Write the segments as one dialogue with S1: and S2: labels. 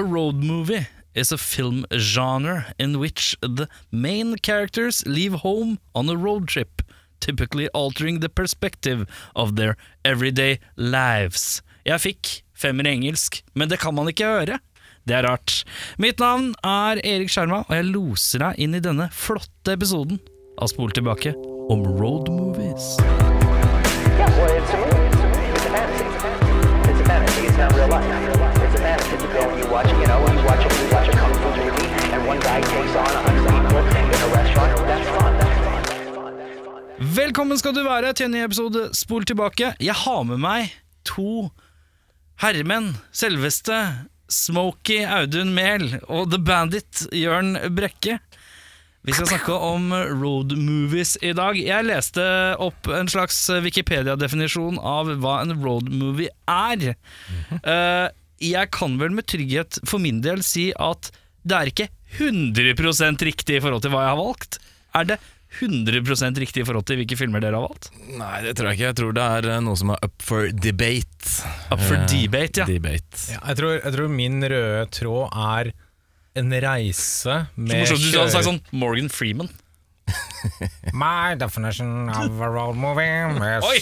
S1: A road movie is a film genre in which the main characters leave home on a road trip, typically altering the perspective of their everyday lives. Jeg fikk femmer i engelsk, men det kan man ikke høre. Det er rart. Mitt navn er Erik Skjerma, og jeg loser deg inn i denne flotte episoden av Spol tilbake om road movies.
S2: Yeah, well, it's a movie. It's a fantasy. It's a fantasy. It's not real life. It's a. You know, you watch a, you watch a kung fu movie, and one guy takes on a hundred people in a restaurant. That's fun. That's fun. That's fun. That's fun.
S1: Velkommen skal du være til en ny episode Spol tilbake. Jeg har med meg to herremenn. Selveste Smoky Audun Mehl og The Bandit Jørn Brekke. Vi skal snakke om road movies i dag. Jeg leste opp en slags Wikipedia-definisjon av hva en road movie er. Eh, jeg kan vel med trygghet for min del si at det er ikke 100 riktig i forhold til hva jeg har valgt. Er det 100 riktig i forhold til hvilke filmer dere har valgt?
S3: Nei, det tror jeg ikke. Jeg tror det er eh, noe som er up for debate.
S1: Up for
S3: Eh,
S1: debate, ja.
S3: Debate.
S4: Ja, jeg, tror, jeg tror min røde tråd er en reise med Så
S1: morsomt du hadde sagt sånn Morgan Freeman.
S4: My definition of a road movie is
S1: Oi!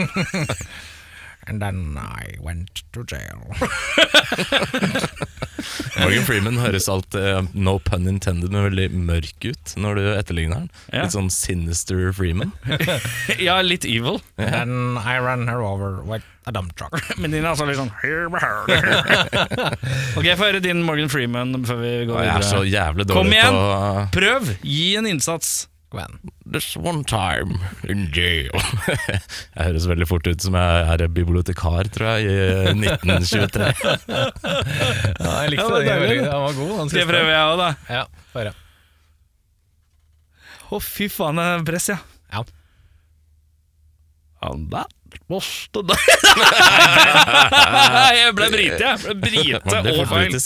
S4: And then I went to jail.
S3: Morgan Freeman høres alt, uh, no pun intended, men veldig mørk ut når du etterligner den.
S1: Ja.
S3: Litt sånn sinister Freeman.
S1: Ja, litt evil.
S4: And then I ran her over with a dump truck.
S1: Men din er altså litt sånn Ok, få høre din Morgan Freeman før vi går
S3: videre. jeg er så jævlig
S1: Kom igjen!
S3: på
S1: Prøv! Gi en innsats.
S4: Gwen.
S3: This one time in jail. jeg høres veldig fort ut som jeg er bibliotekar, tror jeg, i 1923.
S4: Ja, jeg likte
S1: Ja, det var
S4: den Den var god. Den
S1: Det prøver jeg òg, da.
S4: Ja, få høre.
S1: Å, fy faen, det er press, ja.
S4: Ja.
S1: And that was the day Jeg ble brite, jeg. ble brite og feil.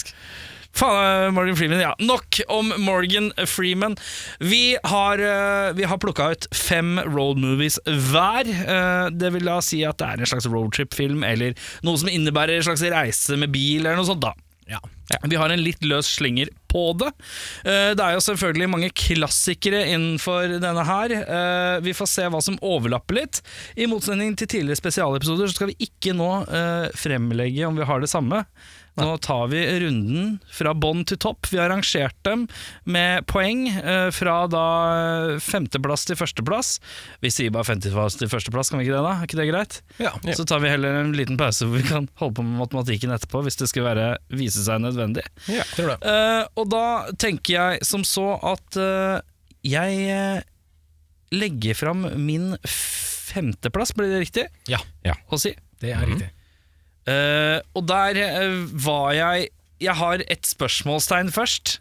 S1: Faen, eh, Morgan Freeman, ja. Nok om Morgan Freeman. Vi har, eh, vi har plukka ut fem road movies hver. Eh, Det vil da si at det er en slags roadtrip-film, eller noe som innebærer en slags reise med bil, eller noe sånt. da
S4: Ja.
S1: vi har en litt løs slinger på det. Det er jo selvfølgelig mange klassikere innenfor denne her. Vi får se hva som overlapper litt. I motsetning til tidligere spesialepisoder så skal vi ikke nå fremlegge om vi har det samme. Nå tar vi runden fra bånn til topp. Vi har rangert dem med poeng eh, fra da femteplass til førsteplass. Vi sier bare femteplass til førsteplass, kan vi ikke det da? Er ikke det greit?
S4: Ja.
S1: Så tar vi heller en liten pause hvor vi kan holde på med matematikken etterpå, hvis det skulle være, vise seg nødvendig.
S4: ja. Tror det.
S1: Eh, og da tenker jeg som så at eh, jeg eh, legger fram min femteplass, blir det riktig
S4: Ja,
S1: å si?
S4: det er riktig.
S1: Eh, og der uh, var jeg Jeg har et spørsmålstegn først.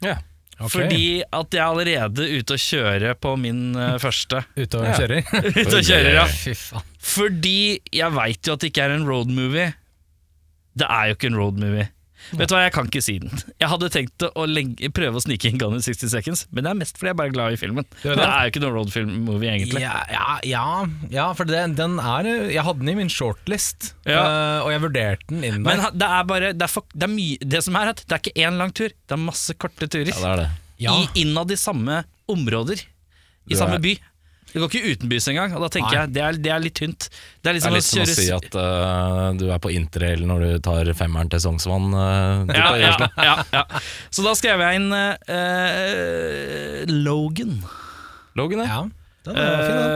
S3: Ja.
S4: Okay.
S1: Fordi at jeg er allerede ute og kjører på min uh, første.
S4: Ute og kjører.
S1: ute og kjører, ja.
S4: Fy faen.
S1: Fordi jeg veit jo at det ikke er en road movie. Det er jo ikke en road movie. Vet du hva, jeg kan ikke si den. Jeg hadde tenkt å legge, prøve å snike inn Gun in 60 Seconds, men det er mest fordi jeg er bare glad i filmen.
S4: Det er,
S1: Det
S4: det?
S1: er jo ikke noen road film movie, egentlig.
S4: Ja, ja, ja, ja for det, den er Jeg hadde den i min shortlist, eh, og jeg vurderte den inn der.
S1: Men det er bare Det, er for, det, er mye, det som er at det er ikke én lang tur, det er masse korte turer.
S3: ja, det er det.
S1: I, innad i samme områder. I
S3: Du
S1: samme
S3: er-
S1: by. Det går ikke utenbys engang, og da tenker
S4: Nei.
S1: jeg det er, det er litt tynt. Det er
S3: Det
S1: liksom
S3: er litt som å si at uh, du er på interrail når du tar femmeren til Sognsvann. Uh,
S1: ja, ja, ja, ja. Så da skrev jeg inn uh, Logan.
S3: Logan, ja.
S4: Ja, den var fin, den.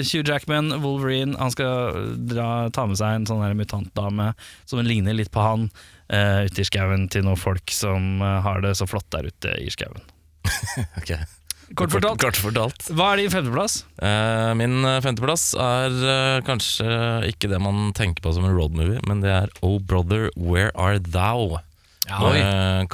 S1: Eh, Hugh Jackman, Wolverine, han skal dra, ta med seg en sånn her mutantdame som ligner litt på han, uh, ute i skauen til noen folk som har det så flott der ute i skauen.
S3: Ok.
S1: Kort fortalt,
S3: Kort fortalt.
S1: hva er din femteplass?
S3: Eh, min eh, femteplass er eh, kanskje ikke det man tenker på som en roadmovie, men det er Oh Brother, Where Are Thou?
S4: Ja,
S1: En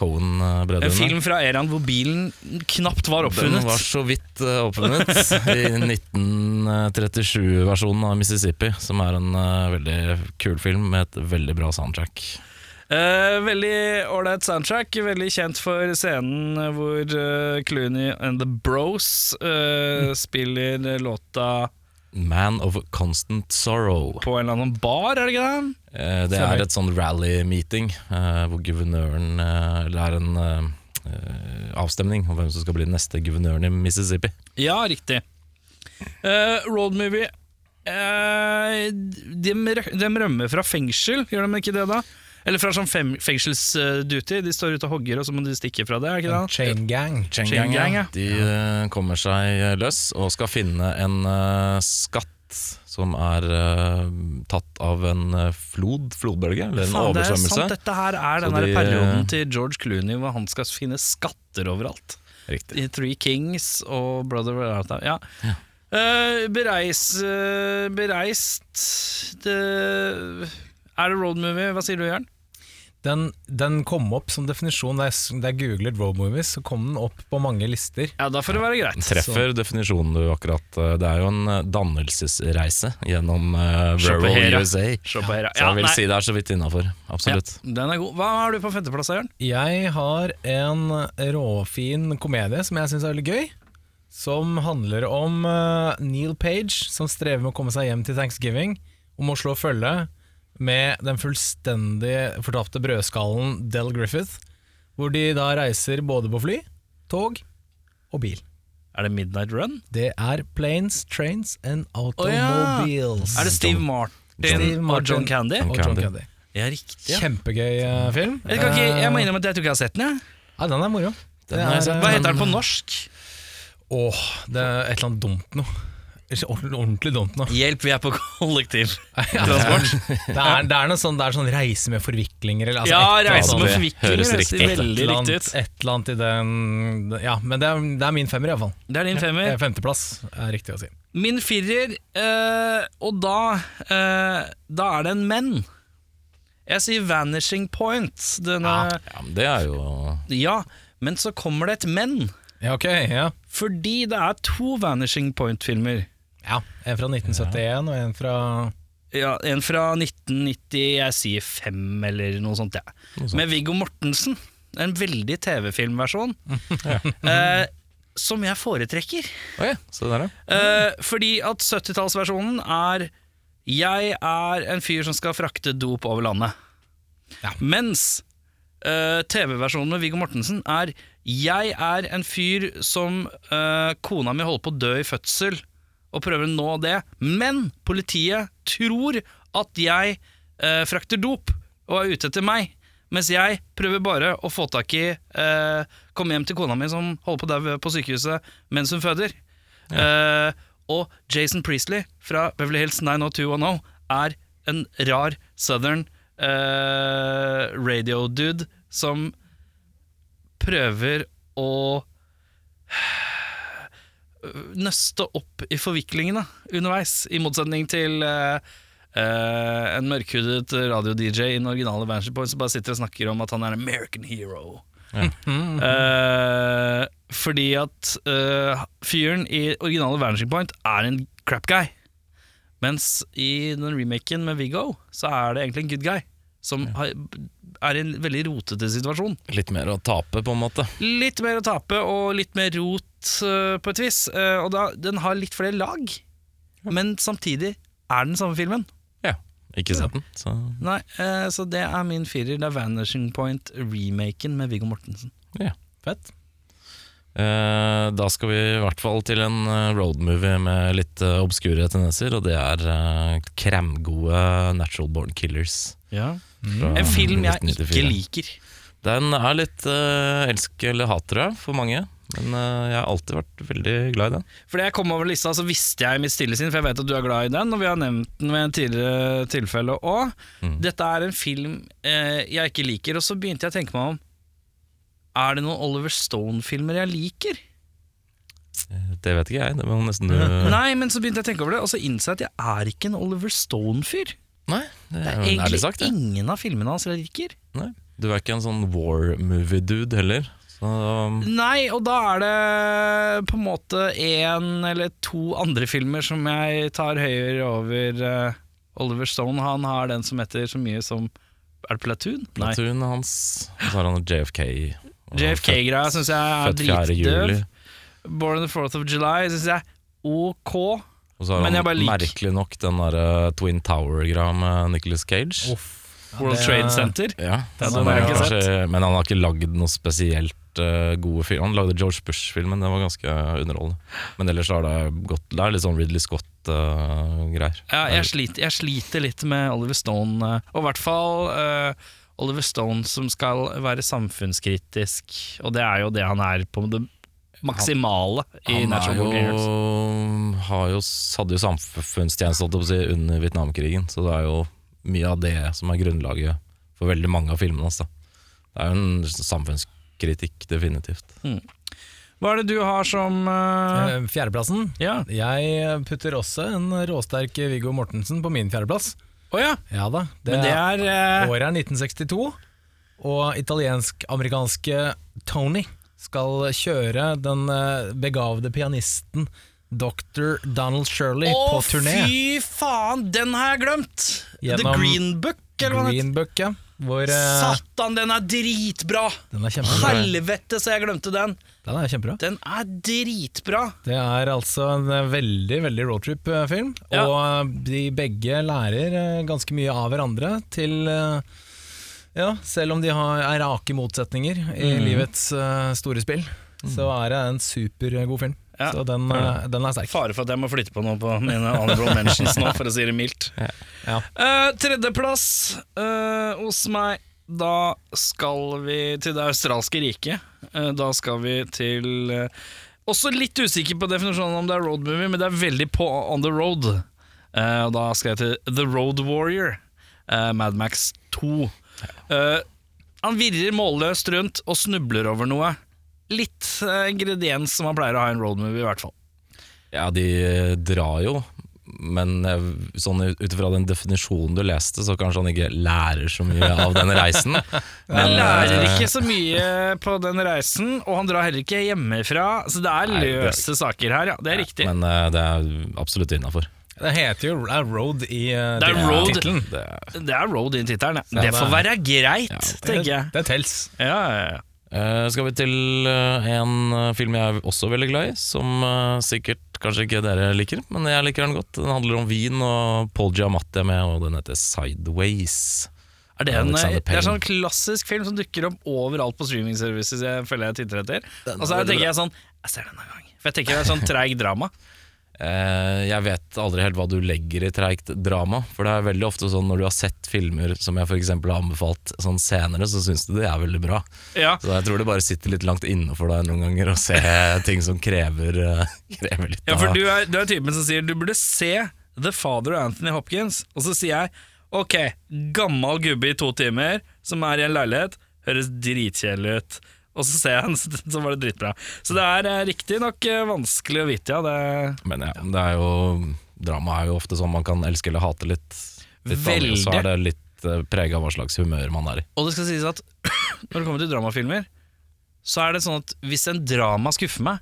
S1: film fra eraen hvor bilen knapt var
S3: Den var så vidt uh, oppfunnet i 1937-versjonen av Mississippi, som er en uh, veldig kul film med et veldig bra soundtrack.
S1: Eh, veldig ålreit soundtrack. Veldig kjent for scenen hvor uh, Clooney and The Bros eh, spiller låta
S3: Man of Constant Sorrow.
S1: på en eller annen bar, er det ikke det?
S3: Det er et sånn rally-meeting hvor guvernøren Eller er en avstemning om hvem som skal bli neste guvernøren i Mississippi.
S1: Ja, riktig. Road movie. De, de rømmer fra fengsel, gjør de ikke det da? Eller fra sånn fem, fengselsduty. De står ute og hogger, og så må de stikke fra det. er ikke det?
S4: Chain gang.
S3: Chain
S1: Chain
S3: Gang,
S1: Gang,
S3: ja.
S1: ja.
S3: De eh, kommer seg løs og skal finne en uh, skatt som er uh, tatt av en flod, flodbølge, eller en
S1: Faen, det er
S3: oversvømmelse.
S1: sant, dette her er den
S3: de,
S1: perioden til George Clooney hvor han skal finne skatter overalt.
S3: Riktig.
S1: I Three Kings og Brother Art Ja. Uh, bereis, uh, bereist det, Er det road movie? Hva sier du, Jørn?
S4: Den, den kom opp som definisjon da jeg, da jeg googlet road movies, så kom den opp på mange lister.
S1: Ja, da får det være greit.
S3: Treffer definisjonen du akkurat eh, Det er jo en eh, dannelsesreise gjennom uh,
S1: Se
S3: rural
S1: ja.
S3: USA.
S1: Se ja.
S3: Så jeg vil
S1: nei.
S3: si det er så vidt innafor. Absolutt.
S1: Ja, den er god. Hva har du på femteplass, Jørn?
S4: Jeg har en råfin komedie som jeg syns er veldig gøy. Som handler om uh, Neil Page, som strever med å komme seg hjem til thanksgiving, Om å slå følge med den fullstendig fortapte brødskallen Del Griffith. Hvor de da reiser både på fly, tog og bil.
S1: Er det Midnight Run?
S4: Det er Planes, Trains and
S1: ja.
S4: Automobiles.
S1: Er det Steve Martin,
S4: Steve
S1: og
S4: Martin
S1: John Candy?
S3: John
S4: og John
S3: Candy.
S1: Ja, riktig. Ja.
S4: Kjempegøy uh, film.
S1: Jeg, kan ikke, jeg må
S4: Eh,
S1: innrømme at jeg tror ikke jeg har sett den. Ja.
S4: Ja, den er moro.
S3: Den
S4: er, eh,
S1: Hva heter den på norsk?
S4: Åh, det er et eller annet dumt noe. Ordentlig, dumt nå
S1: Hjelp, vi er på kollektiv.
S4: Det er, det er noe sånn, det er sånn reise med forviklinger eller, altså,
S1: Ja,
S4: et
S1: reise med forviklinger.
S3: høres
S1: høres
S3: riktig ut.
S1: Veldig
S4: et eller
S1: riktig
S4: annet,
S1: ut.
S4: et eller annet i den Ja, men det er, det er min femmer, iallfall.
S1: Det er din femmer.
S4: Femteplass er riktig å si.
S1: Min firer, øh, og da øh, Da er det en menn. Jeg sier Vanishing Point. Denne,
S3: Ja, men det er jo
S1: ja. men så kommer det et men.
S4: Ja, ok, ja.
S1: Fordi det er to Vanishing Point-filmer.
S4: Ja. En fra 1971 og en fra
S1: Ja, En fra 1990, jeg sier fem eller noe sånt. Ja. Med Viggo Mortensen. En veldig TV-filmversjon. eh, som jeg foretrekker.
S3: Oh, ja, se der, ja.
S1: Eh, fordi at 70-tallsversjonen er Jeg er en fyr som skal frakte dop over landet. Mens eh, TV-versjonen med Viggo Mortensen er Jeg er en fyr som eh, kona mi holder på å dø i fødsel, og prøver å nå det. Men politiet tror at jeg eh, frakter dop og er ute etter meg. Mens jeg prøver bare å få tak i eh, Komme hjem til kona mi som holder på å daue på sykehuset mens hun føder. Eh, og Jason Priestley fra Beverly Hills 90210 er en rar southern eh, radio-dude som prøver å nøste opp i forviklingene underveis, i motsetning til uh, en mørkhudet radio-DJ i den originale Vantage Point som bare sitter og snakker om at han er en American hero. Eh, fordi at uh, fyren i originale Vanishing Point er en crap guy. Mens i den remaken med Viggo, så er det egentlig en good guy. Som har, er i en veldig rotete situasjon.
S3: Litt mer å tape, på en måte.
S1: Litt mer å tape og litt mer rot uh, på et vis. Uh, og da, den har litt flere lag, men samtidig er den samme filmen.
S3: Ja. Ikke sett den, så
S1: Nei, uh, Så det er min firer. Det er Vanishing Point-remaken med Viggo Mortensen.
S3: ja.
S4: Fett.
S3: Da skal vi i hvert fall til en roadmovie med litt obskure tendenser, og det er uh, kremgode Natural Born Killers.
S1: Ja.
S3: Fra
S1: En film jeg ikke liker.
S3: Den er litt uh, elsk eller hat, tror jeg, for mange. Men uh, jeg har alltid vært veldig glad i den.
S1: Fordi jeg kom over lista, så visste jeg i mitt stille sinn, for jeg vet at du er glad i den, og vi har nevnt den ved en tidligere tilfelle òg.
S3: Mm.
S1: Dette er en film uh, jeg ikke liker, og så begynte jeg å tenke meg om Er det noen Oliver Stone-filmer jeg liker?
S3: Det vet ikke jeg, det må nesten du
S1: Nei, men så begynte jeg å tenke over det, og så innså jeg at jeg er ikke en Oliver Stone-fyr.
S3: Nei, det er jo ærlig
S1: egentlig
S3: sagt, det.
S1: ingen av filmene hans jeg liker.
S3: Nei. Du er ikke en sånn war movie-dude heller. Så um,
S1: Nei, og da er det på en måte én eller to andre filmer som jeg tar høyere over eh, Oliver Stone. Han har den som heter så mye som Er det Platoon? Nei.
S3: Platoon hans, og så har han JFK. og
S1: JFK-greia syns jeg er
S3: Født 4. juli.
S1: dritdøv. Born on the 4th of July syns jeg er ok.
S3: Og så har
S1: Men jeg
S3: han
S1: liker-
S3: merkelig nok den der Twin Tower-greia med Nicolas Cage.
S4: Uff.
S1: World Trade Center.
S3: Ja,
S1: Den
S3: så
S1: har jeg
S3: det er
S1: ikke
S3: kanskje- Men han har ikke lagd noe spesielt eh, gode film. Han lagde George Bush-filmen, den var ganske underholdende. Men ellers har det gått Det er litt sånn Ridley Scott-greier.
S1: Ja, jeg, sliter, jeg sliter litt med Oliver Stone, eh, og i hvert fall eh, Oliver Stone som skal være samfunnskritisk, og det er jo det han er på det maksimale i
S3: han er
S1: Born
S3: har jo, hadde jo samfunnstjeneste si, under Vietnamkrigen, så det er jo mye av det som er grunnlaget for veldig mange av filmene hans. Det er jo en samfunnskritikk, definitivt.
S1: Hva er det du har som eh,
S4: Eh, Fjerdeplassen.
S1: Ja.
S4: Jeg putter også en råsterk Viggo Mortensen på min fjerdeplass.
S1: Oh, ja.
S4: Ja da.
S1: Men det er uh...
S4: Året er 1962, og italiensk-amerikanske Tony skal kjøre den eh, begavede pianisten Dr. Donald Shirley
S1: Åh,
S4: på turné.
S1: Å, fy faen! Den har jeg glemt! The Green Book, eller hva.
S4: Green Book, ja. Hvor, eh,
S1: Satan, den er dritbra!
S4: den er kjempebra.
S1: Helvete, så jeg glemte den!
S4: Den er kjempebra.
S1: Den er dritbra!
S4: Det er altså en eh, veldig veldig roadtrip-film,
S1: Ja.
S4: og de begge lærer ganske mye av hverandre til Ja, selv om de har, er rake motsetninger i
S1: Mm.
S4: livets uh, store spill, så er det en supergod film.
S1: Ja.
S4: Så den, uh, den er sterk.
S1: Fare for at jeg må flytte på noe på mine honorable mentions nå, for å si det mildt.
S4: Ja.
S1: Eh, Tredjeplass eh, hos meg. Da skal vi til det australske riket. Eh, da skal vi til Også litt usikker på definisjonen om det er road movie, men det er veldig på on the road. Eh, og da skal jeg til The Road Warrior, uh, Mad Max 2. Eh, han virrer målløst rundt og snubler over noe. Litt uh, ingrediens som man pleier å ha i en road movie, i hvert fall.
S3: Ja, de drar jo, men eh, sånn ut ifra den definisjonen du leste, så kanskje han ikke lærer så mye av den reisen.
S1: Han lærer
S3: eh,
S1: ikke så mye på den reisen, og han drar heller ikke hjemmefra. Så det er
S3: Nei, det er-
S1: løse saker her, ja. Det er riktig.
S3: Men eh, det er absolutt innafor.
S4: Det heter jo er Road i uh,
S1: Det er Road.
S4: tittelen.
S1: Det er road i tittelen. ja. Det får
S4: er-
S1: være greit,
S3: Ja,
S1: tenker jeg.
S4: Det tels.
S1: Ja, ja, ja.
S3: Eh, skal vi til uh, en film jeg er også veldig glad i, som sikkert kanskje ikke dere liker, men jeg liker den godt. Den handler om vin, og Paul Giamatti er med, og den heter Sideways.
S1: Er det, en, det er sånn klassisk film som dukker opp overalt på streaming services jeg føler jeg titter etter. Og så tenker jeg sånn Jeg ser den en gang. For jeg tenker det er sånn treig drama.
S3: Eh, jeg vet aldri helt hva du legger i treigt drama, for det er veldig ofte sånn når du har sett filmer som jeg f.eks. har anbefalt sånn senere, så syns du det er veldig bra.
S1: Ja.
S3: Så jeg tror det bare sitter litt langt innenfor deg noen ganger å se ting som krever, eh, krever litt
S1: Ja, for du er, du er typen som sier du burde se The Father og Anthony Hopkins. Og så sier jeg ok, gammel gubbe i to timer som er i en leilighet, høres dritkjedelig ut. Og så ser jeg han, så var det dritbra. Så det er eh, riktignok eh, vanskelig å vite, ja. Det,
S3: Men ja, det er jo Drama er jo ofte sånn man kan elske eller hate litt. litt Så er det litt uh, prega av hva slags humør man er i.
S1: og det skal sies at når det kommer til dramafilmer, så er det sånn at hvis en drama skuffer meg,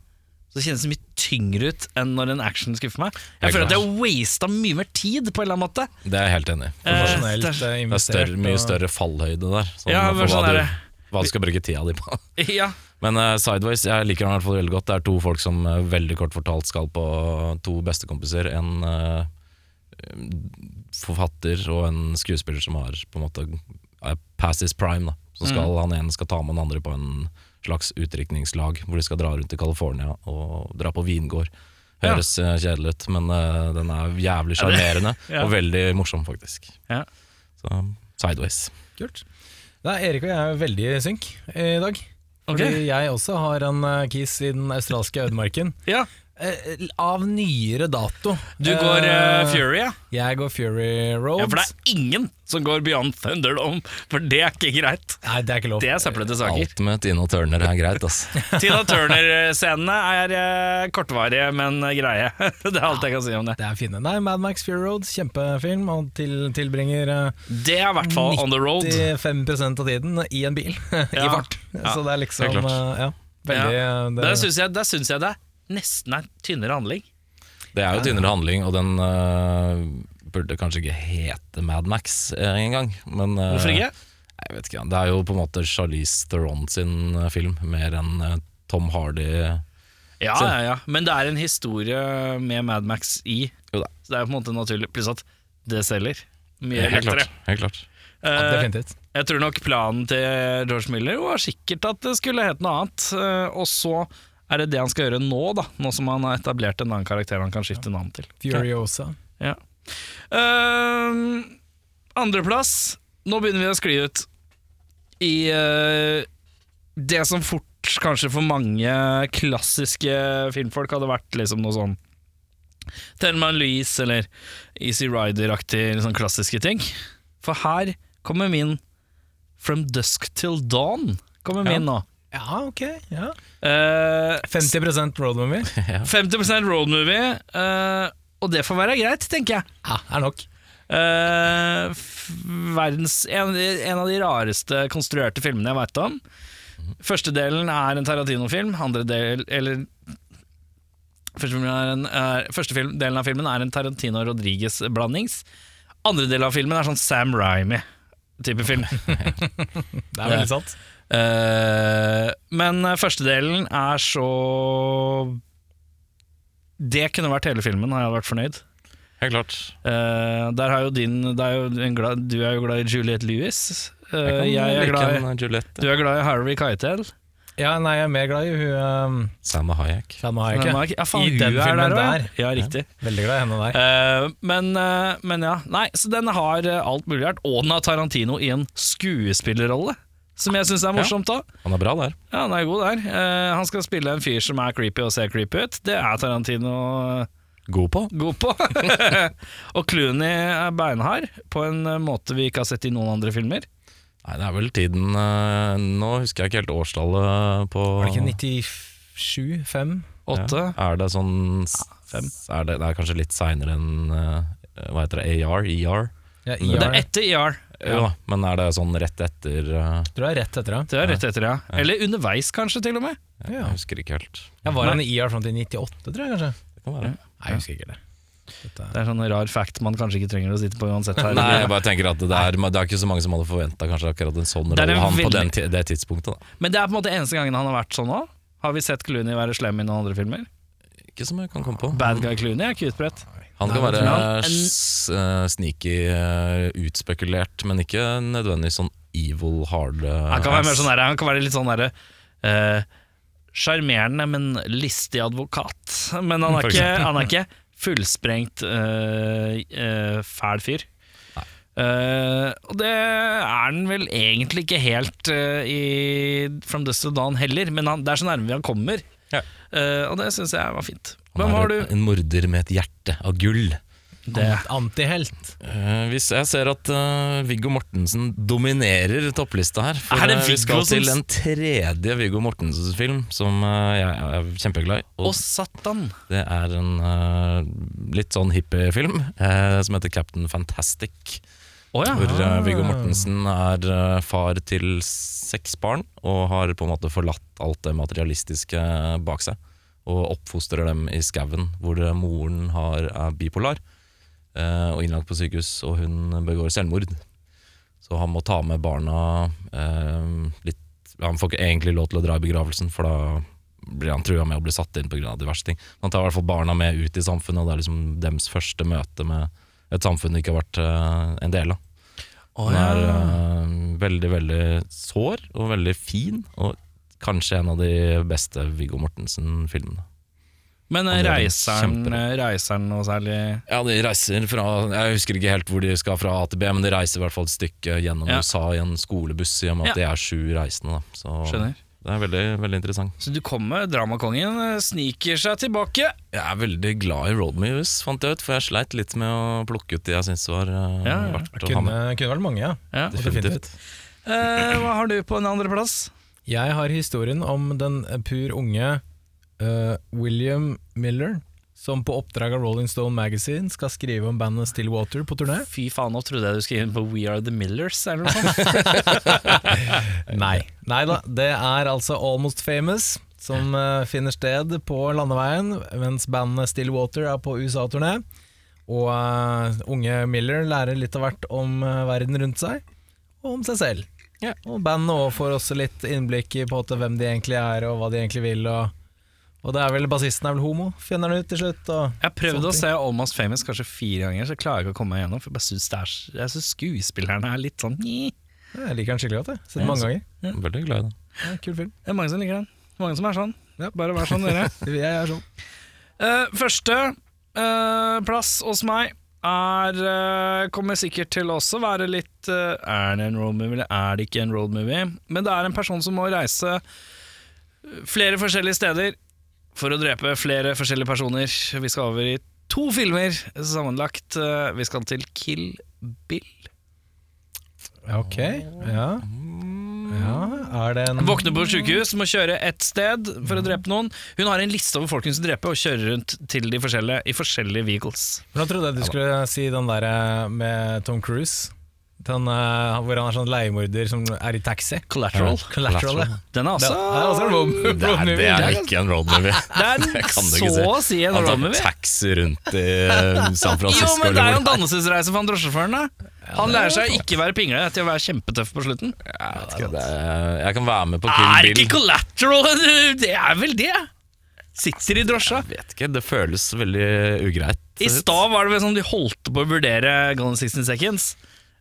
S1: så kjennes det mye tyngre ut enn når en action skuffer meg. Jeg føler at jeg har wasta mye mer tid, på en eller annen måte.
S3: Det er jeg helt enig i.
S1: Eh, det-
S4: eh,
S3: er større, mye større fallhøyde der. Sånn,
S1: Ja, sånn er
S3: du,
S1: det.
S3: Hva du skal bruke tida di på.
S1: Ja,
S3: Men uh, Sideways, jeg liker den i hvert fall veldig godt. Det er to folk som uh, veldig kort fortalt skal på to bestekompiser. En uh, forfatter og en skuespiller som har på en måte uh, past his prime. Da. Så skal
S1: Mm.
S3: han ene skal ta med den andre på en slags utdrikningslag hvor de skal dra rundt i California og dra på vingård. Høres ja. kjedelig ut, men den er jævlig sjarmerende
S1: Ja.
S3: og veldig morsom, faktisk.
S1: Ja.
S3: Så Sideways.
S4: Kult. Da, Erik og jeg er veldig synk i dag.
S1: Ok.
S4: Fordi jeg også har en eh, kiss i den australske ødemarken.
S1: ja.
S4: Eh, av nyere dato.
S1: Du går eh,
S4: Eh,
S1: Fury, ja?
S4: Jeg går Fury.
S1: Ja, for det er ingen som går Beyond Thunderdome, for det er ikke greit.
S4: Nei, det er ikke lov.
S1: Det er søplete saker.
S3: Alt med Tina Turner er greit, altså.
S1: Tina Turner-scenene er eh, kortvarige, men greie. det er alt jeg kan si om det.
S4: Det er fine. Nei, Mad Max Fury Road, kjempefilm. Og til, tilbringer eh,
S1: Det er i hvert fall on the road.
S4: 95% av tiden i en bil, i
S1: Ja.
S4: fart.
S1: Ja,
S4: Så det er liksom
S3: helt klart.
S4: eh, Ja, veldig
S1: Ja.
S4: eh, det,
S1: Der syns jeg, der syns jeg det nesten er tynnere handling.
S3: Det er jo tynnere handling, og den øh, burde kanskje ikke hete Mad Max uh, engang. Men øh,
S1: Hvorfor ikke?
S3: Jeg vet ikke, Det er jo på en måte Charlize Theron sin øh, film, mer enn øh, Tom Hardy
S1: Ja, ja, ja. Men det er en historie med Mad Max i,
S3: Jo da.
S1: så det er på en måte naturlig. Pluss at det selger mye
S3: Helt
S1: lettere.
S3: klart. Helt klart.
S4: Ja,
S1: Eh,
S4: definitivt.
S1: jeg tror nok planen til George Miller var sikkert at det skulle hete noe annet. eh, Og så er det det han skal gjøre nå, da nå som han har etablert en annen karakter han kan skifte navn til.
S4: Furiosa.
S1: Ja. Uh, Andreplass. Nå begynner vi å skli ut i uh, det som fort kanskje for mange klassiske filmfolk hadde vært liksom noe sånn Thelma Louise eller Easy Rider-aktige sånn klassiske ting. For her kommer min From Dusk Till Dawn. Kommer min nå.
S4: Ja, ok. Ja.
S1: Uh,
S4: 50 road movie.
S1: 50 road movie, eh, og det får være greit, tenker jeg.
S4: Ja, er nok.
S1: Uh, verdens, en, en av de rareste konstruerte filmene jeg veit om. Første delen er en Tarantino-film. Andre del Eller Første, en, er, første film, delen av filmen er en Tarantino Rodriguez-blandings. Andre del av filmen er sånn Sam Rymy-type film.
S4: Det er veldig sant.
S1: Uh, men eh, første delen er så Det kunne vært hele filmen, har jeg vært fornøyd.
S3: Helt klart.
S1: Uh, der har jo din er jo en glad, Du er jo glad i Juliette Lewis. Uh,
S3: Jeg
S1: jeg, er glad i,
S3: Juliette.
S1: du er glad i Harvey Keitel.
S4: Ja, nei, jeg er mer glad i hun um,
S3: Salma Hayek.
S4: Salma Hayek.
S1: Men,
S4: ja.
S1: ja, faen,
S4: I den
S1: er
S4: filmen
S1: der,
S4: der.
S1: Ja, riktig.
S4: Veldig glad i henne der.
S1: Uh, men, uh, men ja. Nei, så den har alt mulig rart. Og den har Tarantino i en skuespillerrolle. Som jeg syns er morsomt. da
S3: Han er bra der.
S1: Ja, han er god der. Eh, han skal spille en fyr som er creepy og ser creepy ut. Det er Tarantino eh,
S3: God på.
S1: god på. og Clooney er beinhard, på en eh, måte vi ikke har sett i noen andre filmer.
S3: Nei, det er vel tiden eh, Nå husker jeg ikke helt årstallet på
S4: Var det ikke 97? 5?
S1: 8?
S3: Ja. Er det sånn Er det, det er kanskje litt seinere enn eh, Hva heter det? AR? ER?
S4: Ja,
S1: Det er etter ER.
S3: Jo da, men er det sånn rett etter uh...
S4: Tror det er rett etter det.
S1: Det er rett etter, ja. Eller underveis, kanskje, til og med.
S3: Jeg husker ikke helt.
S4: Ja, var han i IR fram til 98, tror jeg kanskje?
S3: Det kan være.
S4: Nei, jeg husker ikke det. Dette
S1: Det er sånn rar fact man kanskje ikke trenger å sitte på uansett. her
S3: Nei, jeg bare tenker at det er, det er ikke så mange som hadde forventa kanskje akkurat en sånn rolle
S1: han
S3: han på den, det tidspunktet. Da.
S1: Men det er på en måte eneste gangen han har vært sånn òg. Har vi sett Clooney være slem i noen andre filmer?
S3: Ikke som jeg kan komme på.
S1: Bad Guy Clooney er ikke utbredt.
S3: Han kan være eh, sneaky, eh, utspekulert, men ikke nødvendigvis sånn evil hard eh,
S1: Han kan være, mer sånn der, han kan være litt sånn derre eh, Sjarmerende, men listig advokat. Men han er ikke, han er ikke fullsprengt fæl fyr. Uh, og det er han vel egentlig ikke helt uh, i From Dust to Dawn heller, men han, det er så nærme vi han kommer.
S3: Ja.
S1: Uh, og det syns jeg var fint.
S3: Han
S1: Hvem
S3: er
S1: har du?
S3: En morder med et hjerte av gull.
S1: Det.
S4: Antihelt.
S3: Uh, hvis jeg ser at uh, Viggo Mortensen dominerer topplista her for,
S1: Er det
S3: eh, Vi skal
S1: som
S3: til en tredje Viggo Mortensen-film som uh, jeg er kjempeglad i.
S1: Å,
S3: Og
S1: satan!
S3: det er en litt sånn hippiefilm uh, som heter Captain Fantastic.
S1: Oh, ja.
S3: Hvor Viggo Mortensen er far til seks barn og har på en måte forlatt alt det materialistiske bak seg. Og oppfostrer dem i skauen, hvor moren har, er bipolar eh, og innlagt på sykehus, og hun begår selvmord. Så han må ta med barna eh, litt Han får ikke egentlig lov til å dra i begravelsen, for da blir han trua med å bli satt inn pga. diverse ting. Han tar i hvert fall barna med ut i samfunnet, og det er liksom dems første møte med et samfunn de ikke har vært eh, en del av.
S1: Oh,
S3: ja. Han
S1: er
S3: eh, veldig, veldig sår og veldig fin, og kanskje en av de beste Viggo Mortensen-filmene.
S1: Men reiseren, reiseren noe særlig
S3: Ja, de reiser fra Jeg husker ikke helt hvor de skal fra A til B, men de reiser i hvert fall et stykke gjennom
S1: Ja.
S3: USA i en skolebuss, i og med at
S1: Ja.
S3: de er sju reisende. Da. Så
S1: Skjønner.
S3: det er veldig, veldig interessant.
S1: Så du kommer, dramakongen eh, sniker seg tilbake.
S3: Jeg er veldig glad i road movies, fant jeg ut, for jeg sleit litt med å plukke ut de jeg syntes var uh,
S1: Ja, ja.
S3: verdt
S4: Det
S3: kunne, ha
S4: kunne,
S3: med.
S4: kunne vært mange, ja.
S1: Ja.
S3: Definitivt.
S1: Uh, hva har du på en andreplass?
S4: Jeg har historien om den pur unge uh, William Miller, som på oppdrag av Rolling Stone Magazine skal skrive om bandet Stillwater på turné.
S1: Fy faen, nå trodde jeg du skulle inn på We Are The Millers eller noe sånt.
S4: Nei. Nei da, det er altså Almost Famous som uh, finner sted på landeveien, mens bandet Stillwater er på USA-turné. Og uh, unge Miller lærer litt av hvert om verden rundt seg, og om seg selv. Og bandet også får også litt innblikk i på en måte hvem de egentlig er, og hva de egentlig vil, og, Og det er vel bassisten er vel homo, finner han ut til slutt. Og
S1: Jeg har prøvd å se Almost Famous kanskje fire ganger, så jeg klarer ikke å komme meg gjennom. For jeg det er Jeg syns skuespillerne er litt sånn.
S4: Ja, Jeg liker den skikkelig godt. jeg. Sett den mange
S1: ganger.
S4: ganger.
S3: Veldig glad i den.
S4: Ja, kul film.
S1: Det er mange som liker den. Mange som er sånn. Bare vær sånn, dere.
S4: Jeg er sånn.
S1: Uh, første uh, plass hos meg er eh, Kommer sikkert til også være litt eh, Er det en road movie, eller er det ikke en road movie? Men det er en person som må reise flere forskjellige steder for å drepe flere forskjellige personer. Vi skal over i to filmer sammenlagt. Eh, Vi skal til Kill Bill.
S4: Ok, ja. Ja. Er det en
S1: Våkner på sykehus, må kjøre ett sted for å drepe noen. Hun har en liste over folk hun skal drepe, og kjører rundt til de forskjellige i forskjellige vehicles.
S4: Hvordan trodde jeg du skulle si den der eh, med Tom Cruise. Den, uh, hvor han er sånn leiemorder som er i taxi.
S1: Collateral.
S4: Collateral, ja.
S1: Den er
S4: Det
S1: også
S4: er også en road,
S3: Det
S4: road
S3: er,
S4: movie.
S3: det er ikke en road movie.
S1: Det er
S3: Det kan du
S1: så
S3: si.
S1: å si en
S3: Han tar taxi rundt i San Francisco.
S1: Jo, men det er jo en dannelsesreise for han drosjesjåføren. Han lærer seg å ikke være pingle til å være kjempetøff på slutten.
S3: Jeg vet ikke, det er- Jeg kan være med på
S1: Er ikke collateral Det er vel det? Sitter i drosja.
S3: Jeg vet ikke, det føles veldig ugreit.
S1: I stad var det vel som de holdt på å vurdere Gallon in 16 Seconds.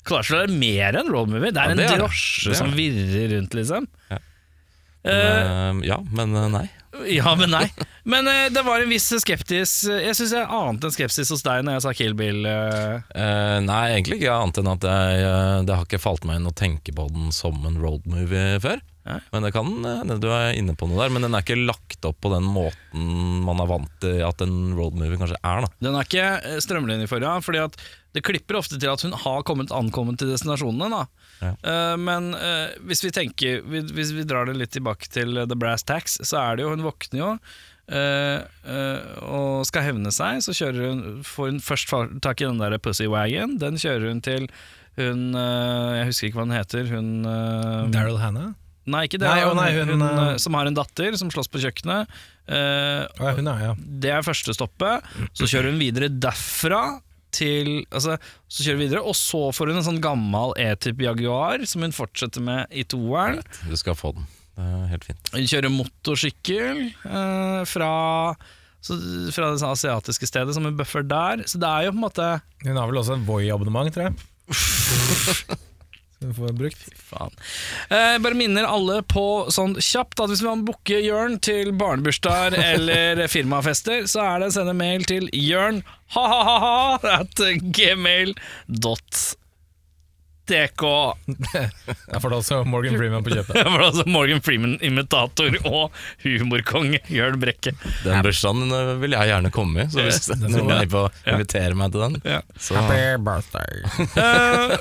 S1: Collateral er mer enn road movie. Det er en
S3: det er det.
S1: drosje
S3: Det er
S1: som virrer rundt, liksom.
S3: Ja.
S1: Eh,
S3: Men, eh, ja, men eh, nei.
S1: Ja, men nei. Men eh, det var en viss skeptis Jeg syns jeg ante en skepsis hos deg når jeg sa Kill Bill. eh.
S3: Eh, nei, egentlig ikke annet enn at jeg, eh, det har ikke falt meg inn å tenke på den som en road movie før.
S1: Nei.
S3: Men det kan hende du er inne på noe der. Men den er ikke lagt opp på den måten man er vant til at en road movie kanskje er. da
S1: Den er ikke eh, strømlinjeforma, fordi at det klipper ofte til at hun har kommet ankommet til destinasjonene. Da.
S3: Ja.
S1: Uh, men uh, hvis vi tenker vi- Hvis vi drar det litt tilbake til eh, The Brass Tax, så er det jo Hun våkner jo Uh, uh, og skal hevne seg. Så hun, får hun først tak i den der Pussy Wagon. Den kjører hun til hun uh, Jeg husker ikke hva hun heter. Hun
S4: Daryl Hannah?
S1: Nei, ikke det.
S4: Nei,
S1: hun,
S4: nei,
S1: hun,
S4: hun, hun,
S1: som har en datter som slåss på kjøkkenet. Eh,
S4: ja, hun er, ja.
S1: det er første stoppet. Så kjører hun videre derfra til Altså, så kjører vi videre, og så får hun en sånn gammel E-type Jaguar som hun fortsetter med i toeren.
S3: Du skal få den. Det er helt fint.
S1: Hun kjører motorsykkel eh, fra så, fra det sånn asiatiske stedet som hun buffer der. Så det er jo på en måte
S4: Hun har vel også en Voi-abonnement, tror jeg. Får brukt.
S1: Faen. Eh, bare minner alle på sånn kjapt at hvis man booke Jørn til barnebursdager eller firmafester, så er det å sende mail til jørn ha-ha-ha at gmail.dk.
S4: Jeg får da også Morgan Freeman på kjøpet.
S1: Jeg får da også Morgan Freeman-imitator og humorkonge Jørn Brekke.
S3: Den bursdagen eh, vil jeg gjerne komme i, så hvis
S4: du
S3: er med på å invitere meg til den,
S1: Ja.
S3: så
S4: birthday.
S1: uh,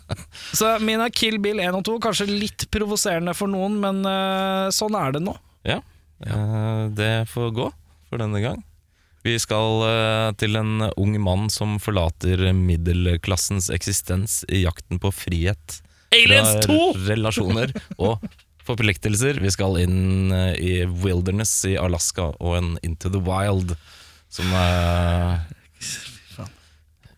S1: så min er Kill Bill 1 og 2. Kanskje litt provoserende for noen, men uh, sånn er det nå.
S3: ja. uh, Det får gå for denne gang. Vi skal eh, til en ung mann som forlater middelklassens eksistens i jakten på frihet.
S1: Aliens 2!
S3: Relasjoner og forpliktelser. Vi skal inn eh, i Wilderness i Alaska og en Into the Wild, som eh,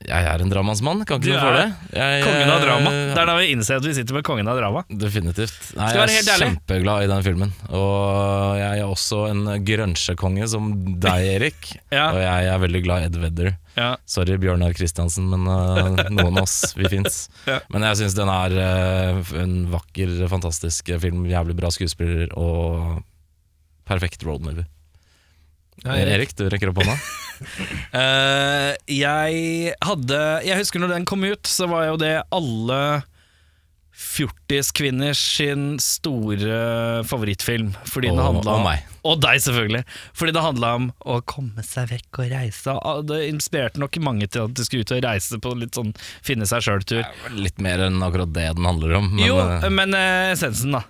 S3: Jeg er en dramansmann, kan ikke du
S1: få
S3: det. Jeg,
S1: Kongen av drama.
S3: eh,
S1: Det er da vi innser at vi sitter med kongen av drama.
S3: Definitivt. Nei, jeg er kjempeglad i den filmen. Og jeg er også en grønsjekonge som deg, Erik.
S1: Ja.
S3: Og jeg er veldig glad i Ed Vedder.
S1: Ja.
S3: Sorry, Bjørnar Kristiansen, men uh, noen av oss, vi fins.
S1: Ja.
S3: Men jeg syns den er uh, en vakker, fantastisk film. Jævlig bra skuespiller og perfekt road
S4: Ja, Erik.
S3: Erik, du rekker opp hånda.
S1: uh, jeg hadde Jeg husker når den kom ut, så var jo det alle fjortiskvinners sin store favorittfilm. Fordi den
S3: Og-
S1: handla
S3: og
S1: om
S3: meg.
S1: Og deg, selvfølgelig. Fordi det handla om å komme seg vekk og reise. Det inspirerte nok mange til at de skulle ut og reise på litt sånn finne seg sjøl-tur.
S3: Litt mer enn akkurat det den handler om. Men,
S1: Jo,
S3: uh,
S1: men uh, essensen, da.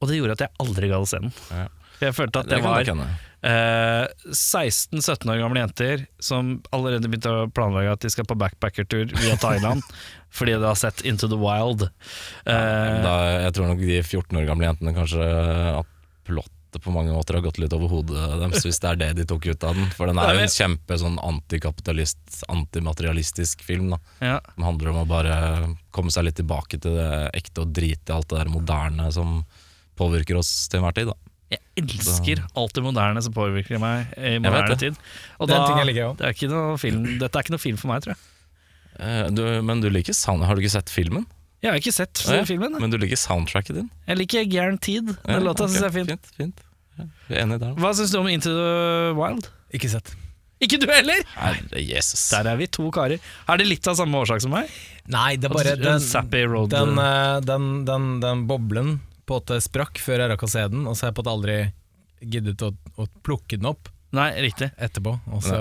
S1: Og det gjorde at jeg aldri ga å se den.
S3: Ja.
S1: Jeg følte at det,
S3: det
S1: var. Eh, 16-17 år gamle jenter som allerede begynte å planlegge at de skal på backpackertur via Thailand fordi de har sett Into the Wild. Eh,
S3: Da, jeg tror nok de 14 år gamle jentene kanskje at plottet på mange måter har gått litt over hodet deres, hvis det er det de tok ut av den. For den er jo en kjempe sånn antikapitalist, antimaterialistisk film. da
S1: ja.
S3: Den handler om å bare komme seg litt tilbake til det ekte og drite i alt det der moderne som påvirker oss til enhver tid. da
S1: Jeg elsker alt det moderne som påvirker meg i moderne tid. Og
S4: Den
S1: da,
S4: ting jeg liker
S1: det er ikke noe film, dette er ikke noe film for meg, tror jeg.
S3: Eh, du, men du liker sound Har du ikke sett filmen?
S1: Jeg har ikke sett
S3: Ja,
S1: filmen.
S3: Men du liker soundtracket din?
S1: Jeg liker Guaranteed. Den låta
S3: okay.
S1: syns jeg er fin.
S3: Fint, fint. Ja, er der.
S1: Hva syns du om Into the Wild?
S4: Ikke sett.
S1: Ikke du heller!
S3: Herre Jesus.
S1: Der er vi to karer. Er det litt av samme årsak som meg?
S4: Nei, det er bare
S1: En
S4: den, den, eh, den, den, den boblen på at det sprakk før jeg rakk å se den, og så har jeg på at aldri giddet å, å plukke den opp
S1: Nei, riktig.
S4: etterpå. Og så,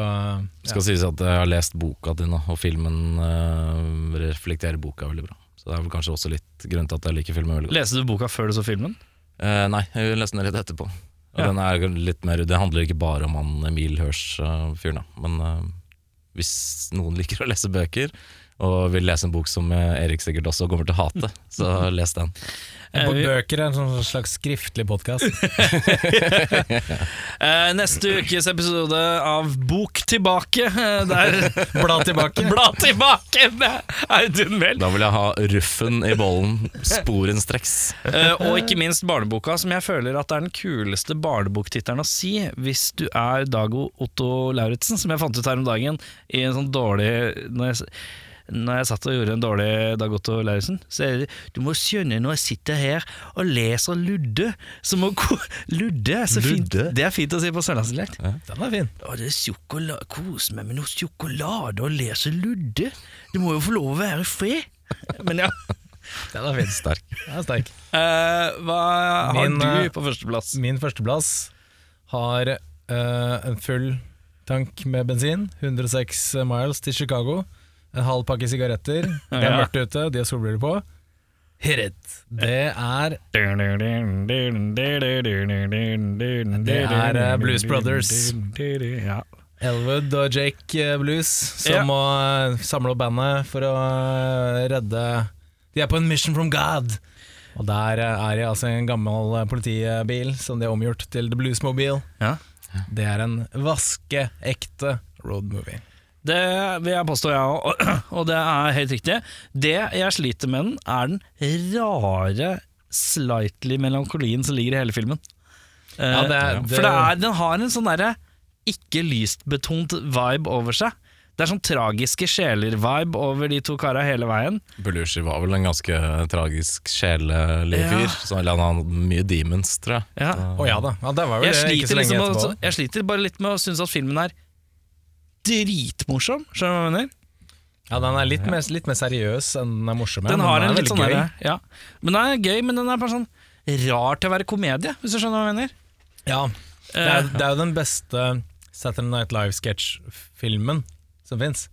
S3: Det skal sies at jeg har lest boka di nå, og filmen uh, reflekterer boka veldig bra. Så det er vel kanskje også litt grunn til at jeg liker filmen veldig godt.
S1: Leste du boka før du så filmen?
S3: Uh, nei, jeg leste den rett etterpå. Og
S1: Ja.
S3: den er litt mer, Det handler ikke bare om han Emil Hirsch-fyren, da. Men eh, hvis noen liker å lese bøker, og vil lese en bok som eh, Erik sikkert også kommer til å hate, så les den.
S1: Eh,
S4: Bøker er en sånn slags skriftlig podkast.
S1: Eh, neste ukes episode av Bok tilbake. eh, Der
S4: Bla tilbake.
S1: Bla tilbake! Audun Mehl.
S3: Da vil jeg ha ruffen i bollen sporenstreks.
S1: Eh, og ikke minst barneboka, som jeg føler at er den kuleste barneboktittelen å si hvis du er Dago Otto Lauritzen, som jeg fant ut her om dagen i en sånn dårlig når jeg, når jeg satt og gjorde en dårlig Dag Otto Lauritzen, så er det Du må skjønne når jeg sitter her og leser Ludde, så må Ludde er så fint.
S3: Ludde?
S1: Det er fint å si på sørlandsdialekt.
S4: Den er fin.
S1: Å, det er sjokolade Kos meg med noe sjokolade og lese Ludde. Du må jo få lov å være i fred. Men ja.
S4: Den er fin.
S3: Sterk.
S4: Er sterk.
S1: Uh, hva har
S4: Min, eh,
S1: du på førsteplass?
S4: Min førsteplass har uh, en full tank med bensin, 106 miles til Chicago, en halv pakke sigaretter, det er mørkt ute, de har solbriller på. Hit it! Det er
S1: Det
S4: er, eh, Blues Brothers.
S1: Ja.
S4: Elwood og Jake eh, Blues som
S1: Ja.
S4: må eh, samle opp bandet for å eh, redde De er på en mission from God. Og der eh, er de altså en gammel eh, politibil som de har omgjort til The Bluesmobile.
S1: Ja.
S4: Det er en vaskeekte road movie.
S1: Det vil jeg påstå, jeg òg, og det er helt riktig. Det jeg sliter med den, er den rare, slightly melankolien som ligger i hele filmen. Eh,
S4: Ja, det er- det-
S1: For det er, den har en sånn derre ikke lystbetont vibe over seg. Det er sånn tragiske sjeler-vibe over de to kara hele veien.
S3: Belushi var vel en ganske tragisk sjelelig
S1: Ja.
S3: fyr. Så eller han hadde mye demons, tror jeg.
S1: Ja.
S4: Å ja da, ja, det var vel
S1: Jeg
S4: ikke så lenge
S1: liksom,
S4: etterpå.
S1: å- jeg sliter bare litt med å synes at filmen er dritmorsom. Skjønner du hva jeg mener?
S4: Ja, Den er litt mer, litt mer seriøs enn den er morsom.
S1: Den har
S4: er
S1: en litt sånn
S4: gøy.
S1: ja. Men den er gøy, men den er bare sånn rar til å være komedie, hvis du skjønner hva jeg mener.
S4: Ja, det er, det er jo den beste Saturday Night Live-sketsjfilmen som fins.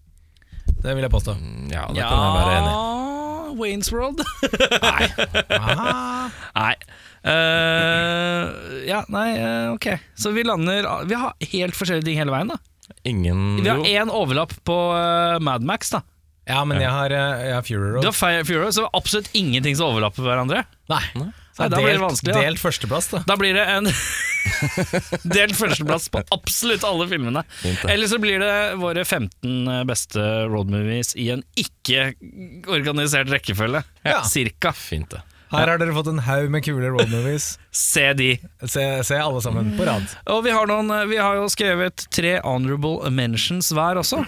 S4: Det vil jeg påstå.
S3: Mm, Ja, det kan jeg være enig i.
S1: Waynes World.
S4: Ah,
S1: nei. Uh, ja, nei, eh, ok. Så vi lander Vi har helt forskjellige ting hele veien, da.
S3: Ingen
S1: Vi har én overlapp på uh, Madmax, da.
S4: ja, men jeg har, eh, jeg har Fury
S1: Du
S4: Road.
S1: har Fury Road, så absolutt ingenting som overlapper hverandre.
S4: Nei,
S1: Nei, da blir det vanskelig, da.
S4: delt førsteplass, da.
S1: Da blir det en delt førsteplass på absolutt alle filmene. Eller så blir det våre 15 beste road movies i en ikke-organisert rekkefølge.
S4: Ja.
S1: Cirka.
S3: Fint, det.
S4: Her har dere fått en haug med kule road movies.
S1: Se de.
S4: Se, se alle sammen på rad.
S1: Og vi har, noen, vi har jo skrevet tre honorable mentions hver også.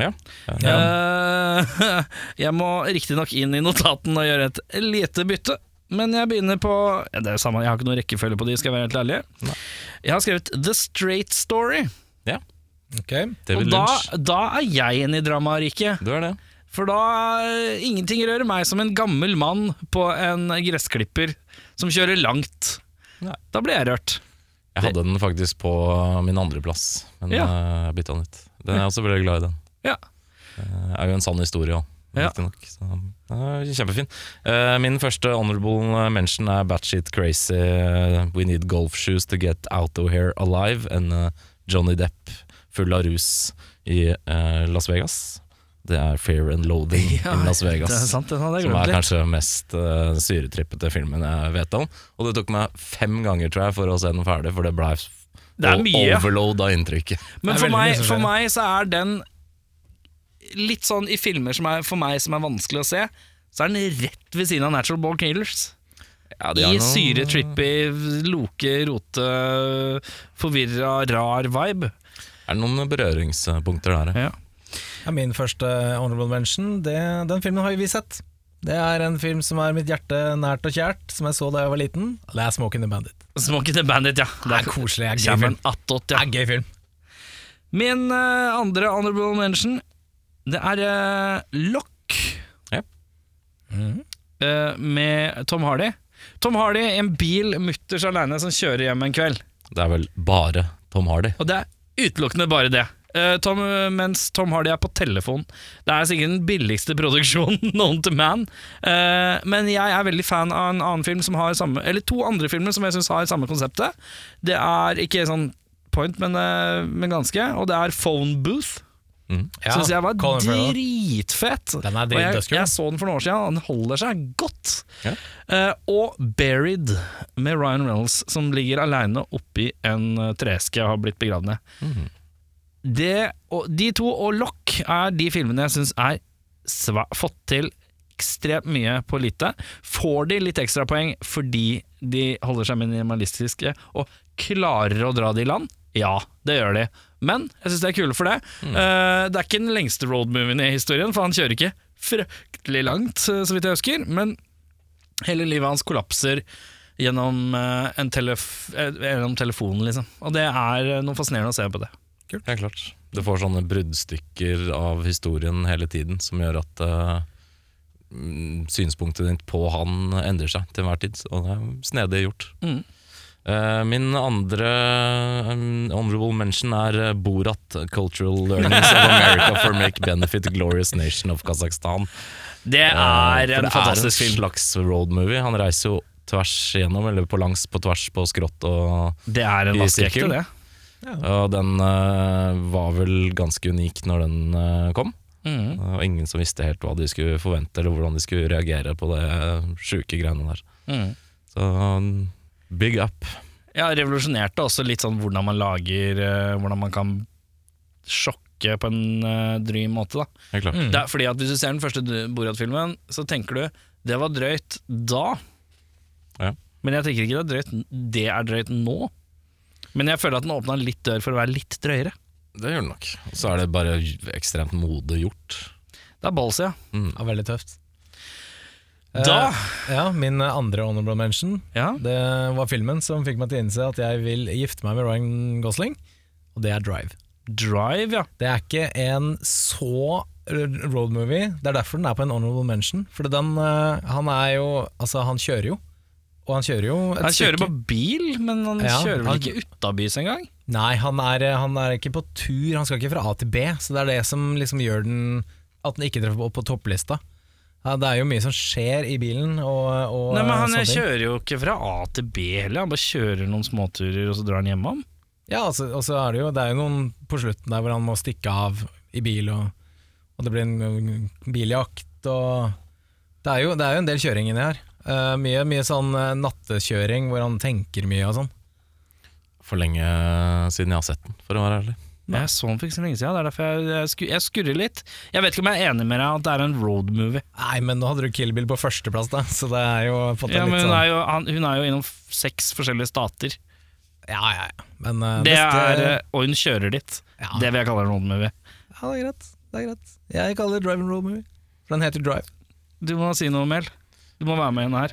S3: Ja.
S1: Eh, jeg må riktignok inn i notaten og gjøre et lite bytte. Men jeg begynner på Det er jo samme, Jeg har ikke noen rekkefølge på de, skal jeg være helt ærlig. Jeg har skrevet The Straight Story.
S3: ja.
S4: Ok
S3: David
S1: og da,
S3: Lynch.
S1: da er jeg inne i dramariket.
S3: Du er det.
S1: For da eh, Ingenting rører meg som en gammel mann på en gressklipper som kjører langt.
S3: Nei.
S1: Da blir jeg rørt.
S3: Jeg hadde den faktisk på min andreplass, men
S1: Ja.
S3: eh, jeg bytta den ut. Den er jeg også veldig glad i den.
S1: Ja.
S3: Det er jo en sann historie òg,
S1: Ja.
S3: Kjempefin. Eh, Min første honorable mention er Batshit Crazy eh, We Need Golf Shoes To Get Out of Here Alive. En eh, Johnny Depp full av rus i eh, Las Vegas. Det er Fear and Loading' ja, i Las Vegas.
S1: Det er sant, det er
S3: Som er kanskje den mest uh, syretrippete filmen jeg vet om. Og det tok meg fem ganger tror jeg for å se den ferdig, for det ble
S1: Det er mye.
S3: overload av inntrykket.
S1: Men for meg, for meg så er den litt sånn i filmer som er for meg som er vanskelig å se, så er den rett ved siden av Natural Ball Killers.
S3: Ja,
S1: I
S3: noen-
S1: syre, trippy, loke, rote, forvirra, rar vibe.
S3: Er det noen berøringspunkter der? ja?
S1: Ja,
S4: min første honorable mention, det, den filmen har vi sett. Det er en film som er mitt hjerte nært og kjært, som jeg så da jeg var liten. Det er Smoking the Bandit.
S1: Smoking the Bandit, ja.
S4: Det er koselig, det er gøy film.
S1: en ja.
S4: Det er gøy film.
S1: Min uh, andre honorable mention, det er uh, Lock.
S3: Ja.
S1: Eh, med Tom Hardy. Tom Hardy i en bil mutters aleine som kjører hjem en kveld.
S3: Det er vel bare Tom Hardy.
S1: Og det er utelukkende bare det. Eh, Tom, mens Tom Hardy er på telefon. Det er sikkert den billigste produksjonen known to man. Eh, men jeg er veldig fan av en annen film som har samme Eller to andre filmer som jeg syns har samme konseptet. Det er ikke sånn point, men, eh, men ganske. Og det er Phone Booth.
S3: Mm.
S4: Ja,
S1: Syns jeg var dritfett.
S4: Den er
S1: Og jeg, jeg så den for noen år siden, og den holder seg godt.
S3: Ja.
S1: Uh, og Buried med Ryan Reynolds, som ligger aleine oppi en treske og har blitt begravd ned.
S3: Mhm.
S1: Det, de to og Lock er de filmene jeg syns er fått til ekstremt mye på lite. Får de litt ekstrapoeng fordi de holder seg minimalistiske og klarer å dra det i land? Ja, det gjør de. Men jeg syns de er kule for det. Eh, det er ikke den lengste roadmovien i historien, for han kjører ikke fryktelig langt, eh, så vidt jeg husker. Men hele livet hans kollapser gjennom, uh, en telef gjennom telefonen, liksom. Og det er noe fascinerende å se på det.
S3: Ja, klart. Du får sånne bruddstykker av historien hele tiden som gjør at mm, synspunktet ditt på han endrer seg til enhver tid. Og det er snedig gjort.
S1: Mm.
S3: Uh, min andre um, honorable mention er Borat, Cultural Learnings of America for Make Benefit Glorious Nation of Kazakhstan.
S1: Det
S3: Eh,
S1: er
S3: uh,
S1: en fantastisk
S3: Det er en
S1: film.
S3: slags roadmovie. Han reiser jo tvers gjennom, eller på langs, på tvers, på skrått og
S1: Det er en vaskeekte,
S3: sirkel.
S1: Det.
S3: Og den eh, var vel ganske unik når den eh, kom.
S1: Mm.
S3: Og ingen som visste helt hva de skulle forvente, eller hvordan de skulle reagere på det sjuke greiene der.
S1: Mm.
S3: Så um, big up.
S1: Ja, revolusjonerte også litt sånn hvordan man lager eh, Hvordan man kan sjokke på en uh, dry måte. da
S3: Ja, klart.
S4: Mm.
S1: fordi at Hvis du ser den første Borat-filmen, så tenker du det var drøyt da.
S3: Ja.
S1: Men jeg tenker ikke det er drøyt Det er drøyt nå. Men jeg føler at den åpna litt dør for å være litt drøyere.
S3: Det gjør den nok. Så er det bare ekstremt modig gjort.
S1: Det er balls, ja.
S3: Mm.
S4: Ja, veldig tøft.
S1: Da
S4: Eh, ja, Min andre honorable mention
S1: ja.
S4: Det var filmen som fikk meg til å innse at jeg vil gifte meg med Ryan Gosling, og det er Drive.
S1: Drive, ja.
S4: Det er ikke en så road movie. det er derfor den er på en honorable mention. For den, eh, han er jo Altså, han kjører jo. Og han kjører jo et
S1: Han kjører
S4: stykke.
S1: på bil, men han
S4: Ja,
S1: kjører vel
S4: han-
S1: ikke utabys engang?
S4: Nei, han er, han er ikke på tur, han skal ikke fra A til B, så det er det som liksom gjør den At den ikke treffer på, på topplista. Ja, det er jo mye som skjer i bilen, og, og
S1: Nei, men Han
S4: sånne ting.
S1: kjører jo ikke fra A til B heller, han bare kjører noen småturer, og så drar han hjemom.
S4: Ja, altså, og så er det jo Det er jo noen på slutten der hvor han må stikke av i bil, og, og det blir en biljakt, og det er jo, det er jo en del kjøring inni her. Eh, mye, mye sånn uh, nattekjøring hvor han tenker mye og sånn.
S3: For lenge siden jeg har sett den, for å være ærlig.
S1: Jeg så den for ikke så lenge siden, det er derfor jeg, jeg, jeg skurrer litt. Jeg vet ikke om jeg er enig med deg at det er en roadmovie.
S4: Nei, men nå hadde du Kill Bill på førsteplass, da, så det er jo fått en
S1: Ja, men
S4: litt
S1: hun
S4: sånn
S1: er, jo, han, hun er jo innom seks forskjellige stater.
S4: Ja, ja, ja. Men uh,
S1: Det
S4: beste-
S1: er, og hun kjører dit.
S4: Ja.
S1: Det vil jeg kalle en roadmovie.
S4: Ja, det er greit. Det er greit. Jeg kaller det Drive and road Movie. For den heter Drive.
S1: Du må si noe, Mel. Du må være med igjen her.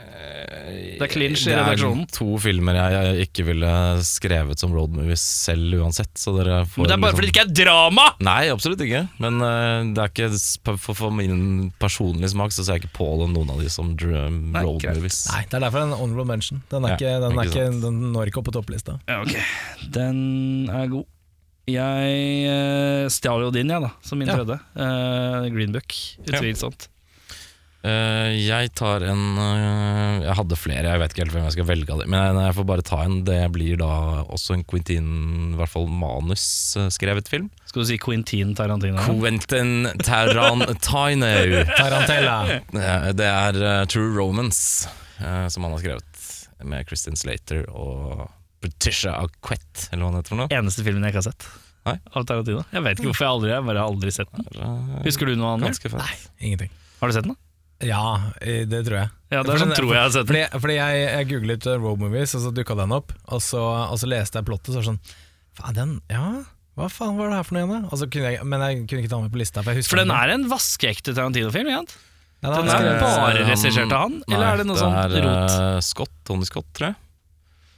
S1: Det er clinch i redaksjonen.
S3: Det er to filmer jeg, jeg ikke ville skrevet som road movies selv uansett. Så dere får
S1: Men det er bare
S3: liksom-
S1: fordi det ikke er drama!
S3: Nei, absolutt ikke. Men uh, det er ikke for, for min personlige smak så ser jeg ikke på det, noen av de som dr-
S1: Nei,
S3: road
S1: greit.
S3: movies.
S4: Nei, det er derfor en honorable mention. Den, er
S3: Ja,
S4: ikke, den, er
S3: ikke
S4: ikke, den når ikke opp på topplista.
S1: Ja, ok. Den er god. Jeg uh, stjal jo din, jeg, da, som min
S4: Ja.
S1: tredje. Uh, Green Book, utvilsomt.
S3: Eh, jeg tar en eh, Jeg hadde flere, jeg vet ikke helt hvem jeg skal velge av dem. Men jeg får bare ta en. Det blir da også en Quentin, i hvert fall manusskrevet film.
S1: Skal du si Quentin Tarantino?
S3: Quentin Tarantino.
S4: Tarantella.
S3: Det er eh, True Romance, som han har skrevet. Med Christian Slater og Patricia Aquette, eller hva han heter for noe.
S1: Eneste filmen jeg ikke har sett.
S3: Nei.
S1: Av Tarantino. Jeg vet ikke hvorfor jeg aldri jeg har bare aldri sett den. Husker du noe annet?
S3: Ganske fett.
S4: Ingenting.
S1: Har du sett den? da?
S4: Ja, eh, det tror jeg.
S1: Ja, det er sånn tror jeg har sett.
S4: Fordi, fordi jeg, jeg googlet uh, road movies, og så dukka den opp. Og så, og så leste jeg plottet, så var det sånn Faen, den Ja, hva faen var det her for noe igjen? Og så kunne jeg, men jeg kunne ikke ta med på lista. For, jeg
S1: For den er en vaskeekte Tarantino-film, ikke sant?
S4: ja,
S1: Den
S4: den
S1: er bare
S3: han-
S1: regissert av han, eller
S3: Nei,
S1: er det noe sånt rot?
S3: Det er eh, Scott, Tony Scott, tror jeg.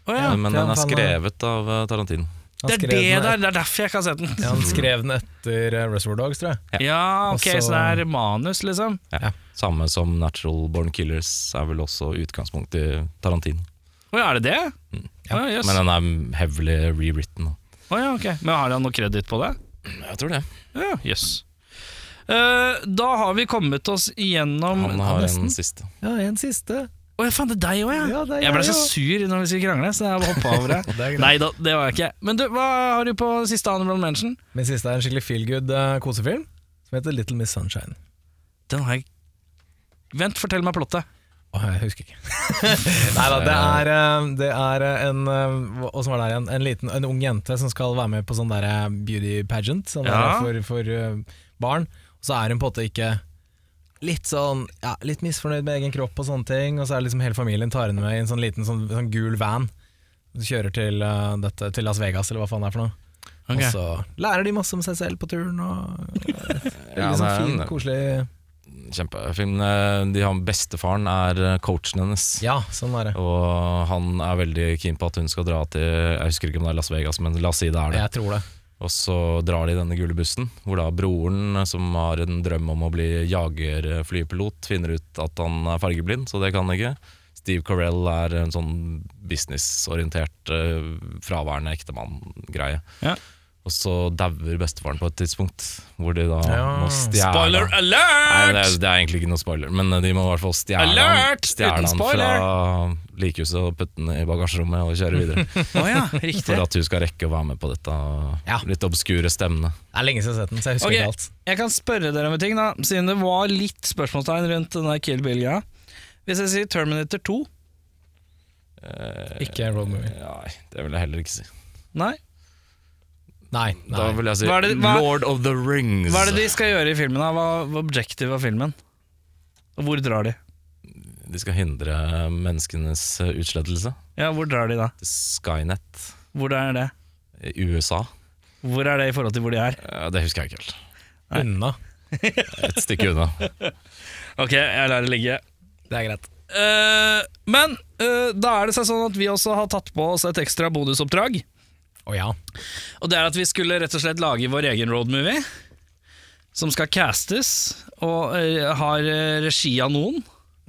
S1: Oh, ja.
S3: Men
S4: ja,
S3: den er skrevet av eh, Tarantino.
S4: Han
S1: Det er det der, det er derfor jeg ikke har sett den.
S4: Ja, han skrev den etter uh, Reservoir Dogs, tror jeg.
S1: Ja, ok,
S4: også, så-
S1: det er manus, liksom.
S3: Ja. Samme som Natural Born Killers er vel også utgangspunkt i Tarantino.
S1: Å ja, er det det? Mm. ja, jøss.
S3: Men den er heavily rewritten.
S1: Oh, ja, ok. Men har han noe kreditt på det?
S3: Jeg tror det.
S1: Ja, jøss. uh, da har vi kommet oss igjennom
S3: Han har
S4: nesten.
S3: en siste.
S4: Ja, en siste.
S1: Å ja, faen, det er deg òg, ja.
S4: Ja, er
S1: Jeg ble så sur når vi skulle krangle, så jeg hoppa over det.
S4: Det.
S1: Nei da, det var jeg ikke. Men du, hva har du på siste honorable mention?
S4: Min siste er en skikkelig feel good uh, kosefilm som heter Little Miss Sunshine.
S1: Den har jeg Vent, fortell meg plottet.
S4: Åh, jeg husker ikke. Nei da, det er, eh, det er eh, en eh, Åssen var det igjen? En, liten, en ung jente som skal være med på sånn der eh, beauty pageant sånn
S1: Ja.
S4: der for, for eh, barn. Og så er hun på en måte ikke Litt sånn ja, Litt misfornøyd med egen kropp og sånne ting. Og så er liksom hele familien tar henne med i en sånn liten sånn, sånn gul van. Så kjører til, uh, dette, til Las Vegas, eller hva faen det er for noe.
S1: Okay.
S4: Og så lærer de masse om seg selv på turen. Og,
S3: Ja,
S4: sånn
S3: det er
S4: fin,
S3: fint,
S4: koselig
S3: Kjempefilm. Eh, De har, bestefaren er eh, coachen hennes.
S4: Ja, sånn er det.
S3: Og han er veldig keen på at hun skal dra til Jeg husker ikke om det er Las Vegas, men la oss si det er det.
S4: Jeg tror det.
S3: Og så drar de i denne gule bussen, hvor da broren, som har en drøm om å bli jagerflypilot, finner ut at han er fargeblind, så det kan han ikke. Steve Carell er en sånn businessorientert, eh, fraværende ektemann-greie.
S1: Ja.
S3: Og så dauer bestefaren på et tidspunkt, hvor de da
S4: Ja.
S3: må stjele
S1: Spoiler
S3: Nei, det
S1: alert!
S3: er, det er egentlig ikke noe spoiler, men de må i hvert fall stjele han,
S1: Alert!
S3: fra likhuset og putte den i bagasjerommet og kjøre videre.
S1: oh, ja, riktig.
S3: For at hun skal rekke å være med på dette
S4: Ja.
S3: litt obskure stemmene.
S4: Det er lenge siden jeg har sett den, så jeg husker
S1: okay.
S4: ikke alt.
S1: Jeg kan spørre dere om en ting, da siden det var litt spørsmålstegn rundt denne Kill Bill-greia. Hvis jeg sier Terminator 2
S3: Eh,
S4: Ikke en road movie.
S3: Nei, det vil jeg heller ikke si.
S1: Nei?
S4: Nei,
S3: Da vil jeg si
S1: Hva er det- hva-
S3: Lord of the Rings.
S1: Hva er det de skal gjøre i filmen? da? Hva hva er objective av filmen? Og hvor drar de?
S3: De skal hindre menneskenes eh, utslettelse.
S1: Ja, hvor drar de da?
S3: Skynet
S1: Hvor er det?
S3: i USA.
S1: Hvor er det i forhold til hvor de er?
S3: Det husker jeg ikke helt.
S4: Unna.
S3: Et stykke unna.
S1: Ok, jeg lar det ligge.
S4: Det er greit.
S1: Uh, men uh, da er det seg sånn at vi også har tatt på oss et ekstra bonusoppdrag.
S4: Å ja.
S1: Og det er at vi skulle rett og slett lage vår egen roadmovie. Som skal castes, og eh, har eh, regi av noen.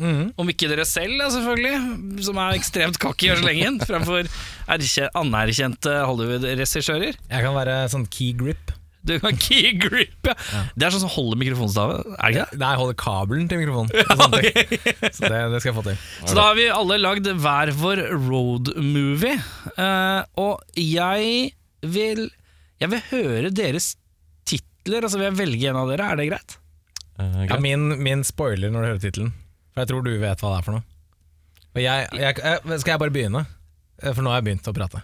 S4: Mhm.
S1: Om ikke dere selv, da, selvfølgelig, som er ekstremt cocky og slengen, fremfor erkje- anerkjente Hollywood-regissører.
S4: Jeg kan være sånn key grip.
S1: Du kan key grip, ja. Det er sånn som holder mikrofonstavet, er det ikke det?
S4: Nei, holder kabelen til mikrofonen. Ja, okay. Så det, det skal jeg få til.
S1: Så da har vi alle lagd hver vår roadmovie. Uh, og jeg vil Jeg vil høre deres titler, altså vil jeg velge en av dere. Er det greit?
S3: Eh,
S4: Ja, min, min spoiler når du hører tittelen. For jeg tror du vet hva det er for noe. Og jeg, jeg, jeg, skal jeg bare begynne? Eh, For nå har jeg begynt å prate.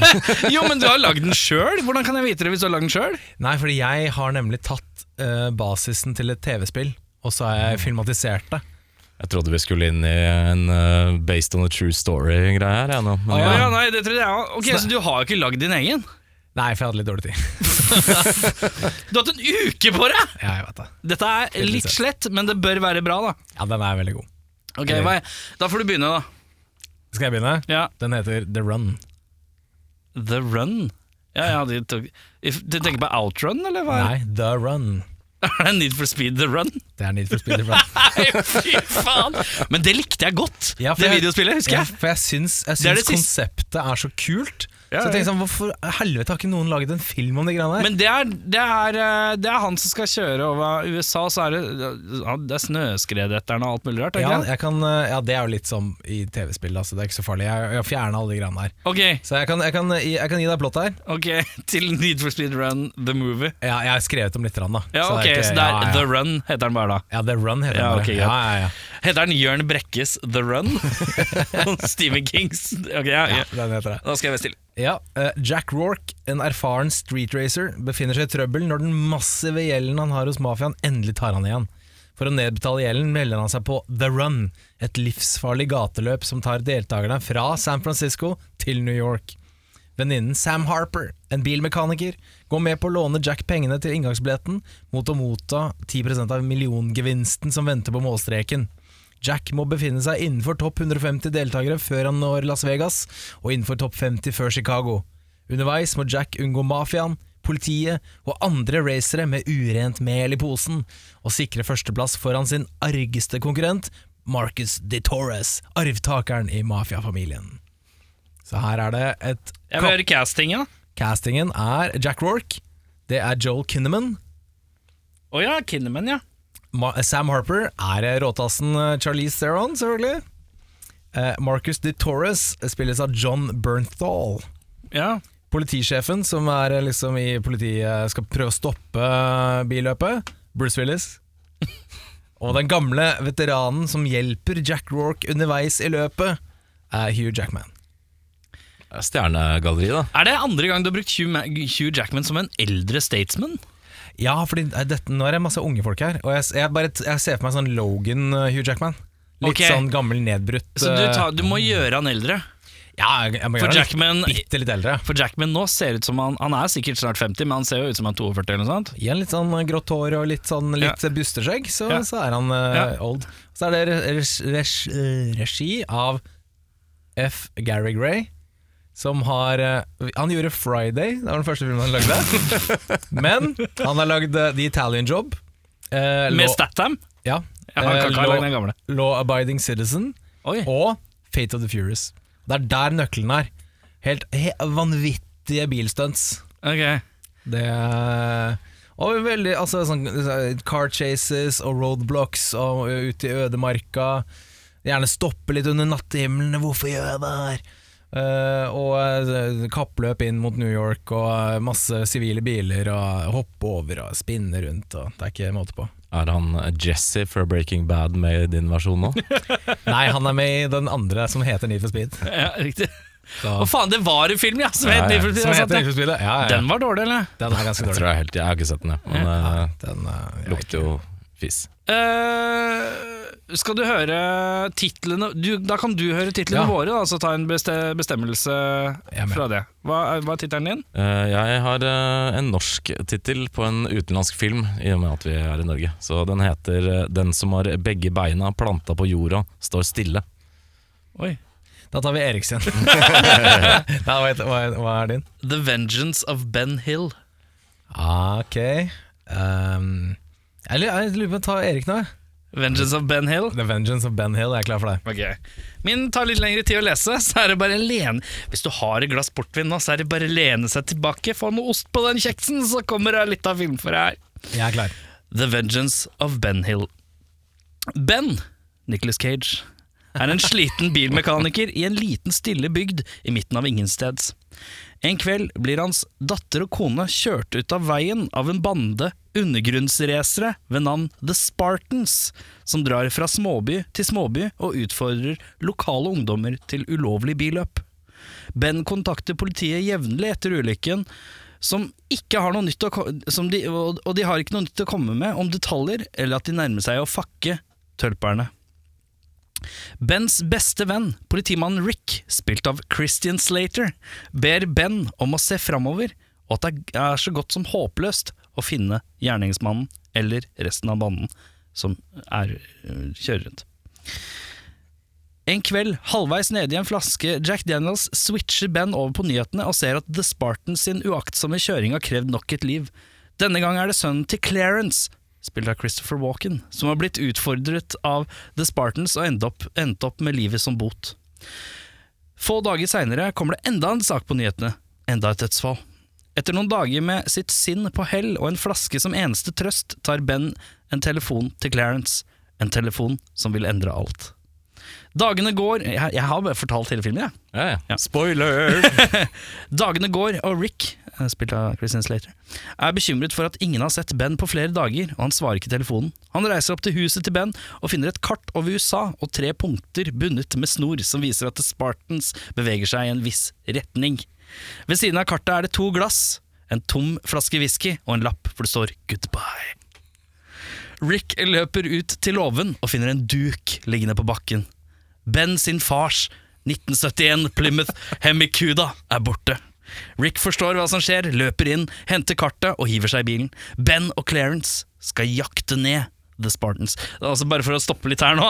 S1: Jo, men du har lagd den sjøl! Hvordan kan jeg vite det hvis du har lagd den sjøl?
S4: Nei, fordi jeg har nemlig tatt uh, basisen til et TV-spill, og så har jeg filmatisert det.
S3: Jeg trodde vi skulle inn i en uh, based on a true story-greie her. Jeg, nå. Men,
S1: Å ja.
S3: ja.
S1: nei, det trodde jeg. Ok, så du har jo ikke lagd din egen?
S4: Nei, for jeg hadde litt dårlig tid.
S1: Du har hatt en uke på deg!
S4: Ja, jeg vet det.
S1: Dette er litt slett, men det bør være bra, da.
S4: Ja, den er veldig god.
S1: Ok, Da får du begynne, da.
S4: Skal jeg begynne?
S1: Ja.
S4: Den heter The Run.
S1: The Run. Ja, ja, de tok, if, du tenker på Outrun, eller hva?
S4: Nei, The Run.
S1: Er det Need for Speed The Run?
S4: Det er Need for Speed The Run.
S1: Nei, fy faen! Men det likte jeg godt,
S4: Ja,
S1: det videospillet, husker
S4: Ja,
S1: jeg.
S4: for jeg syns, jeg
S1: Det er
S4: syns
S1: det siste-
S4: konseptet er så kult. Så jeg tenkte sånn, Hvorfor helvete har ikke noen laget en film om de greiene der?
S1: Men det er, det, er, eh, det er han som skal kjøre over USA, så er det, det er snøskredetterne og alt mulig rart.
S4: ja, jeg kan, eh, ja, det er jo litt som i TV-spill, altså, det er ikke så farlig. Jeg, jeg fjerner alle de greiene der.
S1: Okay.
S4: Så jeg kan, jeg kan, jeg kan gi deg plott her.
S1: ok, til Need for Speed Run The Movie.
S4: Ja, jeg har skrevet om litt, grann, da.
S1: Ja,
S4: Så
S1: ok,
S4: det er ikke-
S1: så det er
S4: ja, ja.
S1: The Run heter den bare da.
S4: Ja, The Run heter den bare.
S1: ok, greit.
S4: ja, ja, ja.
S1: Heter den Jørn Brekkes The Run? Stephen Kings. Ok, ja, ja.
S4: Den heter det.
S1: Da skal jeg være stille.
S4: Ja, eh, Jack Rourke, en erfaren street racer, befinner seg i trøbbel når den massive gjelden han har hos mafiaen, endelig tar han igjen. For å nedbetale gjelden melder han seg på The Run, et livsfarlig gateløp som tar deltakerne fra San Francisco til New York. Venninnen Sam Harper, en bilmekaniker, går med på å låne Jack pengene til inngangsbilletten mot å motta 10% av milliongevinsten som venter på målstreken. Jack må befinne seg innenfor topp 150 deltakere før han når Las Vegas, og innenfor topp 50 før Chicago. Underveis må Jack unngå mafiaen, politiet og andre racere med urent mel i posen, og sikre førsteplass foran sin argeste konkurrent, Marcus de Torres, arvtakeren i mafiafamilien. Så her er det et
S1: Jeg vil høre castingen.
S4: Castingen er Jack Rorke, det er Joel Kinnaman,
S1: Å ja, Kinnaman, ja.
S4: Sam Harper er råtassen eh, Charlize Theron, selvfølgelig. Eh, Marcus de Torres spilles av John Bernthal.
S1: ja.
S4: Politisjefen som er eh, liksom i politiet skal prøve å stoppe billøpet, Bruce Willis. Og den gamle veteranen som hjelper Jack Rorke underveis i løpet, er Hugh Jackman.
S3: Stjernegalleri, da.
S1: Er det andre gang du har brukt Hugh, Hugh Jackman som en eldre statesman?
S4: Ja, fordi eh, dette, nå er det masse unge folk her, og jeg, jeg, bare, jeg ser for meg sånn Logan uh, Hugh Jackman. Litt
S1: okay.
S4: sånn gammel, nedbrutt
S1: Så du,
S4: eh,
S1: tar, du må gjøre han eldre.
S4: Ja, jeg, jeg må
S1: For
S4: gjøre
S1: Jackman,
S4: litt bitte litt eldre.
S1: for Jackman nå ser ut som han Han er sikkert snart 50, men han ser jo ut som han er 42 eller noe sånt.
S4: en litt sånn grått hår og litt sånn litt busteskjegg, så,
S1: Ja.
S4: så er han uh,
S1: Ja.
S4: old. Så er det eh, regi av F. Gary Gray, som har eh, Han gjorde Friday, det var den første filmen han lagde. Men han har lagd eh, The Italian Job. eh,
S1: Med Statham?
S4: ja, eh, Law-. Law Abiding Citizen
S1: Oi.
S4: og Fate of the Furious. Det er der nøkkelen er. Helt he vanvittige bilstunts.
S1: Ok.
S4: Det er og veldig, altså sånn Car chases og roadblocks og ute i ødemarka. Gjerne stoppe litt under nattehimmelen. Hvorfor gjør jeg det her? Eh, og eh, kappløp inn mot New York og eh, masse sivile biler og hoppe over og spinne rundt. Og det er ikke måte på.
S3: Er han Jesse fra Breaking Bad med i din versjon nå?
S4: Nei, han er med i den andre som heter Need for Speed.
S1: Ja, riktig.
S4: Så,
S1: Å faen, det var en film, ja! Som het. Need for Speed,
S4: som heter
S1: satt,
S4: Need for Speed, ja. ja, ja.
S1: Den var dårlig, eller?
S4: Den er ganske
S3: Jeg tror
S4: dårlig.
S3: jeg, helt, jeg har ikke sett den, jeg. Men
S4: Ja,
S3: uh,
S4: den uh, er
S3: lukter jo fis.
S1: Eh, skal du høre titlene du, Da kan du høre titlene
S4: Ja.
S1: våre, da, så ta en beste, bestemmelse fra det. Hva, er- hva er tittelen din?
S3: Uh, jeg har uh, en norsk tittel på en utenlandsk film, i og med at vi er i Norge. Så den heter uh, 'Den som har begge beina planta på jorda, står stille'.
S1: Oi.
S4: Da tar vi Eriksen. Nei, hva, hva, er- hva er din?
S1: The Vengeance of Ben Hill.
S4: Ah, Ok um, jeg, lurer- jeg lurer på å ta Erik nå.
S1: Vengeance of Ben Hill.
S4: The Vengeance of Ben Hill. Jeg er klar for det.
S1: Okay. Min tar litt lengre tid å lese, så er det bare lene Hvis du har et glass portvin nå, så er det bare lene seg tilbake, få noe ost på den kjeksen, så kommer det litt av film for deg her.
S4: Jeg er klar.
S1: The Vengeance of Ben Hill. Ben, Nicholas Cage, er en sliten bilmekaniker i en liten stille bygd i midten av ingensteds. En kveld blir hans datter og kone kjørt ut av veien av en bande undergrunnsracere ved navn The Spartans, som drar fra småby til småby og utfordrer lokale ungdommer til ulovlig billøp. Ben kontakter politiet jevnlig etter ulykken, som ikke har noe nytt å, de, og de har ikke noe nytt å komme med om detaljer, eller at de nærmer seg å fakke tølperne. Bens beste venn, politimannen Rick, spilt av Christian Slater, ber Ben om å se framover, og at det er så godt som håpløst å finne gjerningsmannen eller resten av banden som er, øh, kjører rundt. En kveld, halvveis nede i en flaske Jack Daniels, switcher Ben over på nyhetene og ser at The Spartans sin uaktsomme kjøring har krevd nok et liv. Denne gang er det sønnen til Clarence, spilt av Christopher Walken, som har blitt utfordret av The Spartans og endt opp, endt opp med livet som bot. Få dager seinere kommer det enda en sak på nyhetene, enda et dødsfall. Etter noen dager med sitt sinn på hell og en flaske som eneste trøst, tar Ben en telefon til Clarence, en telefon som vil endre alt. Dagene går Jeg, jeg har bare fortalt hele filmen, jeg.
S3: Ja, ja.
S1: Ja.
S3: Spoiler!
S1: Dagene går, og Rick, eh, spilt av Christian Slater, er bekymret for at ingen har sett Ben på flere dager, og han svarer ikke telefonen. Han reiser opp til huset til Ben og finner et kart over USA og tre punkter bundet med snor som viser at The Spartans beveger seg i en viss retning. Ved siden av kartet er det to glass, en tom flaske whisky og en lapp hvor det står 'Goodbye'. Rick løper ut til låven og finner en duk liggende på bakken. Ben sin fars 1971 Plymouth Hemicuda er borte. Rick forstår hva som skjer, løper inn, henter kartet og hiver seg i bilen. Ben og Clarence skal jakte ned The Spartans. Altså Bare for å stoppe litt her nå.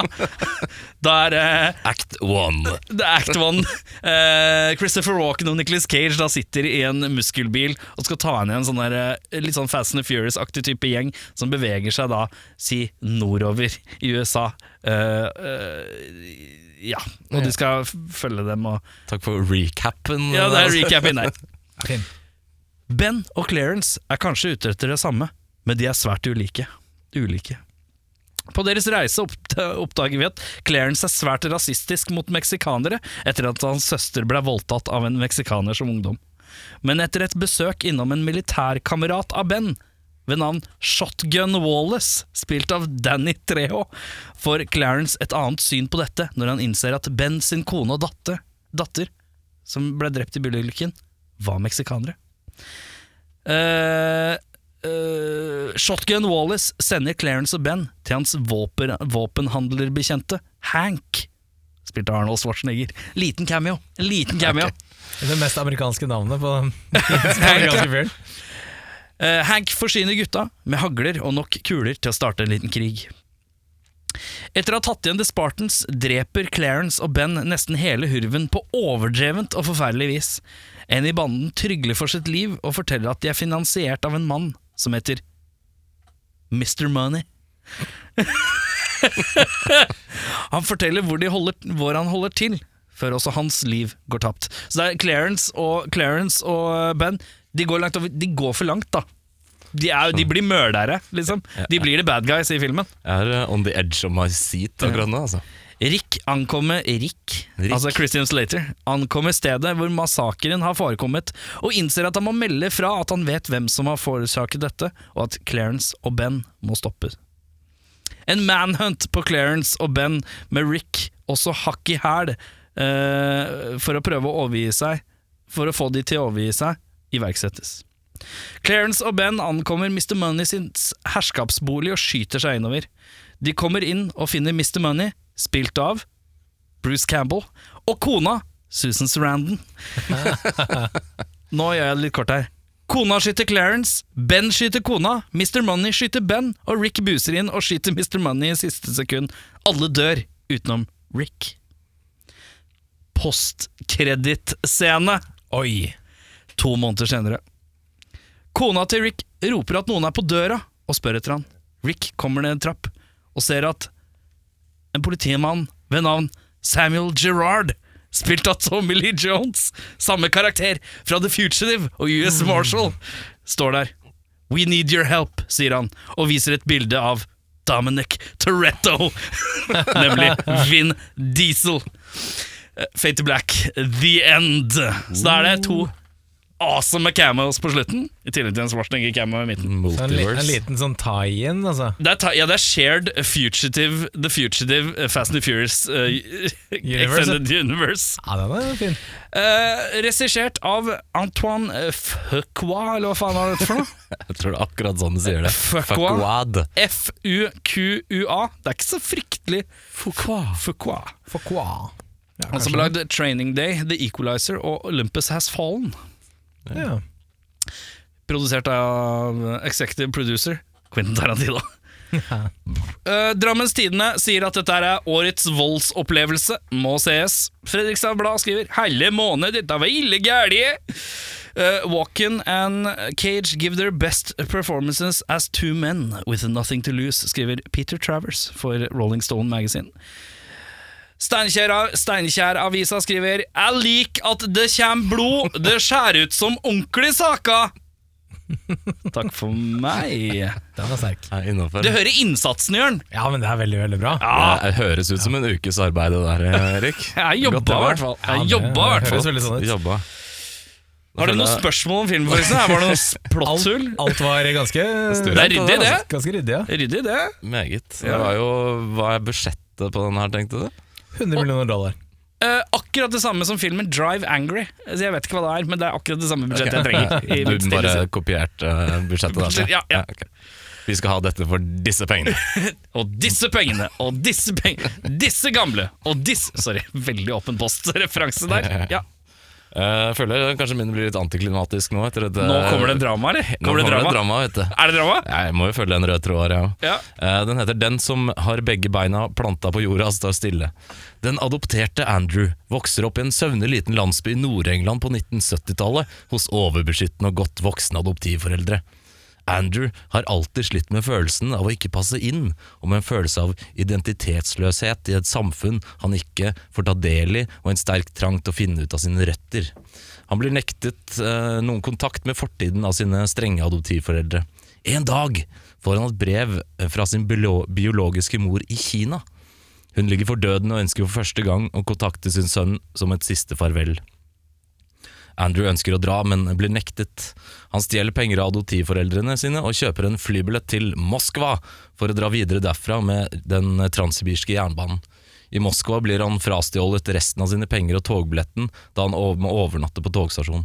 S1: Da er eh,
S3: Act one.
S1: det er Act One. Eh, Christopher Walken og Nicolas Cage da sitter i en muskelbil og skal ta ned en sånn der, eh, litt sånn Fast and Furious-aktig type gjeng som beveger seg da, si, nordover i USA. Eh, eh, ja, og de skal følge dem og
S3: Takk for recapen.
S1: Ja, det er recapen der.
S4: Fin.
S1: Ben og Clarence er kanskje ute etter det samme, men de er svært ulike. Ulike. På deres reise oppdager vi at Clarence er svært rasistisk mot meksikanere etter at hans søster ble voldtatt av en meksikaner som ungdom. Men etter et besøk innom en militærkamerat av Ben, ved navn Shotgun Wallace, spilt av Danny Treho, får Clarence et annet syn på dette når han innser at Ben sin kone og datter, datter som ble drept i bilulykken, var meksikanere. Uh, uh, Shotgun Wallace sender Clarence og Ben til hans våpen, våpenhandlerbekjente Hank, spilt av Arnold Schwarzenegger. Liten cameo. En liten cameo.
S4: Det mest amerikanske navnet på den amerikanske fyren.
S1: Eh, Hank forsyner gutta med hagler og nok kuler til å starte en liten krig. Etter å ha tatt igjen The Spartans dreper Clarence og Ben nesten hele hurven på overdrevent og forferdelig vis. En i banden trygler for sitt liv og forteller at de er finansiert av en mann som heter Mr. Money. han forteller hvor, de holder, hvor han holder til, før også hans liv går tapt. Så det er Clarence og, Clarence og Ben de går, langt de går for langt, da. De, er, de blir mørdere, liksom. De blir the bad guys i filmen.
S3: Jeg er eh, on the edge of my seat akkurat nå. Altså.
S1: Rick ankommer Rick,
S3: Rick.
S1: altså Christian Slater, ankommer stedet hvor massakren har forekommet, og innser at han må melde fra at han vet hvem som har forårsaket dette, og at Clarence og Ben må stoppes. En manhunt på Clarence og Ben med Rick også hakk i hæl uh, for å prøve å overgi seg, for å få de til å overgi seg, iverksettes. Clarence og Ben ankommer Mr. Money sin herskapsbolig og skyter seg innover. De kommer inn og finner Mr. Money, spilt av Bruce Campbell, og kona, Susan Sarandon. Nå gjør jeg det litt kort her. Kona skyter Clarence, Ben skyter kona, Mr. Money skyter Ben, og Rick buser inn og skyter Mr. Money i siste sekund. Alle dør, utenom Rick. Postkredittscene
S4: Oi.
S1: To måneder senere. Kona til Rick roper at noen er på døra, og spør etter han. Rick kommer ned en trapp og ser at en politimann ved navn Samuel Gerard, spilt av Tommy Lee Jones, samme karakter fra The Fugitive og US Marshal, står der. We need your help, sier han, og viser et bilde av Dominic Toretto, nemlig Vin Diesel. Fate to Black, The End. Så da er det to awesome cameos på slutten, i tillegg til en Schwarzenegger-cameo i midten.
S4: Så en, li en liten sånn tie-in, altså.
S1: Det er, ta- ja, det er shared fugitive, The Fugitive, eh, Fast and the Furious eh, Extended Universe.
S4: Ja, den er fin.
S1: Uh, Regissert av Antoine Fuqua, eller hva faen var det for noe?
S3: Jeg tror det er akkurat sånn du sier det. Fuckwad.
S1: F-U-Q-U-A. Det er ikke så fryktelig Fuqua. Fuqua.
S4: For hva? Ja,
S1: Han som har lagd Training Day, The Equalizer og Olympus Has Fallen.
S4: Ja.
S1: Produsert av executive producer Quentin Tarantino. Uh, Drammens Tidende sier at dette er årets voldsopplevelse. Må sees. Fredrikstad Blad skriver 'Helle måned, dette var ille gæli'. Uh, Walken and Cage give their best performances as two men with nothing to lose, skriver Peter Travers for Rolling Stone Magazine. Steinkjer- Steinkjer-avisa skriver 'Jeg liker at det kommer blod, det ser ut som ordentlige saker'. Takk for meg.
S4: Den er sterk.
S3: Er innenfor.
S1: Du hører innsatsen, Jørn.
S4: Ja, men det er veldig, veldig bra.
S3: Det høres ut som en ukes arbeid, det der, Erik.
S1: Jeg jobba i hvert fall.
S4: Ja,
S1: Jeg
S4: det
S1: jobba i hvert
S4: høres
S1: fall.
S4: veldig sånn ut.
S3: Jobba.
S1: Har du noen spørsmål om filmen, forresten? Her var det noen plotthull?
S4: Alt, alt var ganske
S1: Det er ryddig, det.
S4: Ganske ryddig, ja.
S1: Ryddig, det.
S3: Meget. Det var jo, hva er budsjettet på den her, tenkte du?
S4: 100 millioner dollar.
S1: Eh, akkurat det samme som filmen Drive Angry. Så jeg vet ikke hva det er, men det er akkurat det samme budsjettet jeg trenger. i
S3: Du
S1: mitt
S3: bare kopiert eh, budsjettet der?
S1: Ja, ja.
S3: ok. Vi skal ha dette for disse pengene.
S1: Og disse pengene, og disse pengene, disse gamle, og disse Sorry, veldig åpen post-referanse der. Ja.
S3: Eh, Jeg føler kanskje min blir litt antiklimatisk nå. Etter et,
S1: Nå kommer det drama, eller?
S3: Nå
S1: Kommer det drama?
S3: drama, vet du.
S1: Er det drama?
S3: Jeg må jo følge en rød tråd her, ja.
S1: Ja.
S3: Eh, Den heter 'Den som har begge beina planta på jorda, står stille'. Den adopterte Andrew vokser opp i en søvnig liten landsby i Nord-England på 1970-tallet hos overbeskyttende og godt voksne adoptivforeldre. Andrew har alltid slitt med følelsen av å ikke passe inn, og med en følelse av identitetsløshet i et samfunn han ikke får ta del i, og en sterk trang til å finne ut av sine røtter. Han blir nektet eh, noen kontakt med fortiden av sine strenge adoptivforeldre. En dag får han et brev fra sin biologiske mor i Kina. Hun ligger for døden og ønsker for første gang å kontakte sin sønn som et siste farvel. Andrew ønsker å dra, men blir nektet. Han stjeler penger av adoptivforeldrene sine og kjøper en flybillett til Moskva for å dra videre derfra med den transsibirske jernbanen. I Moskva blir han frastjålet resten av sine penger og togbilletten da han må overnatte på togstasjonen.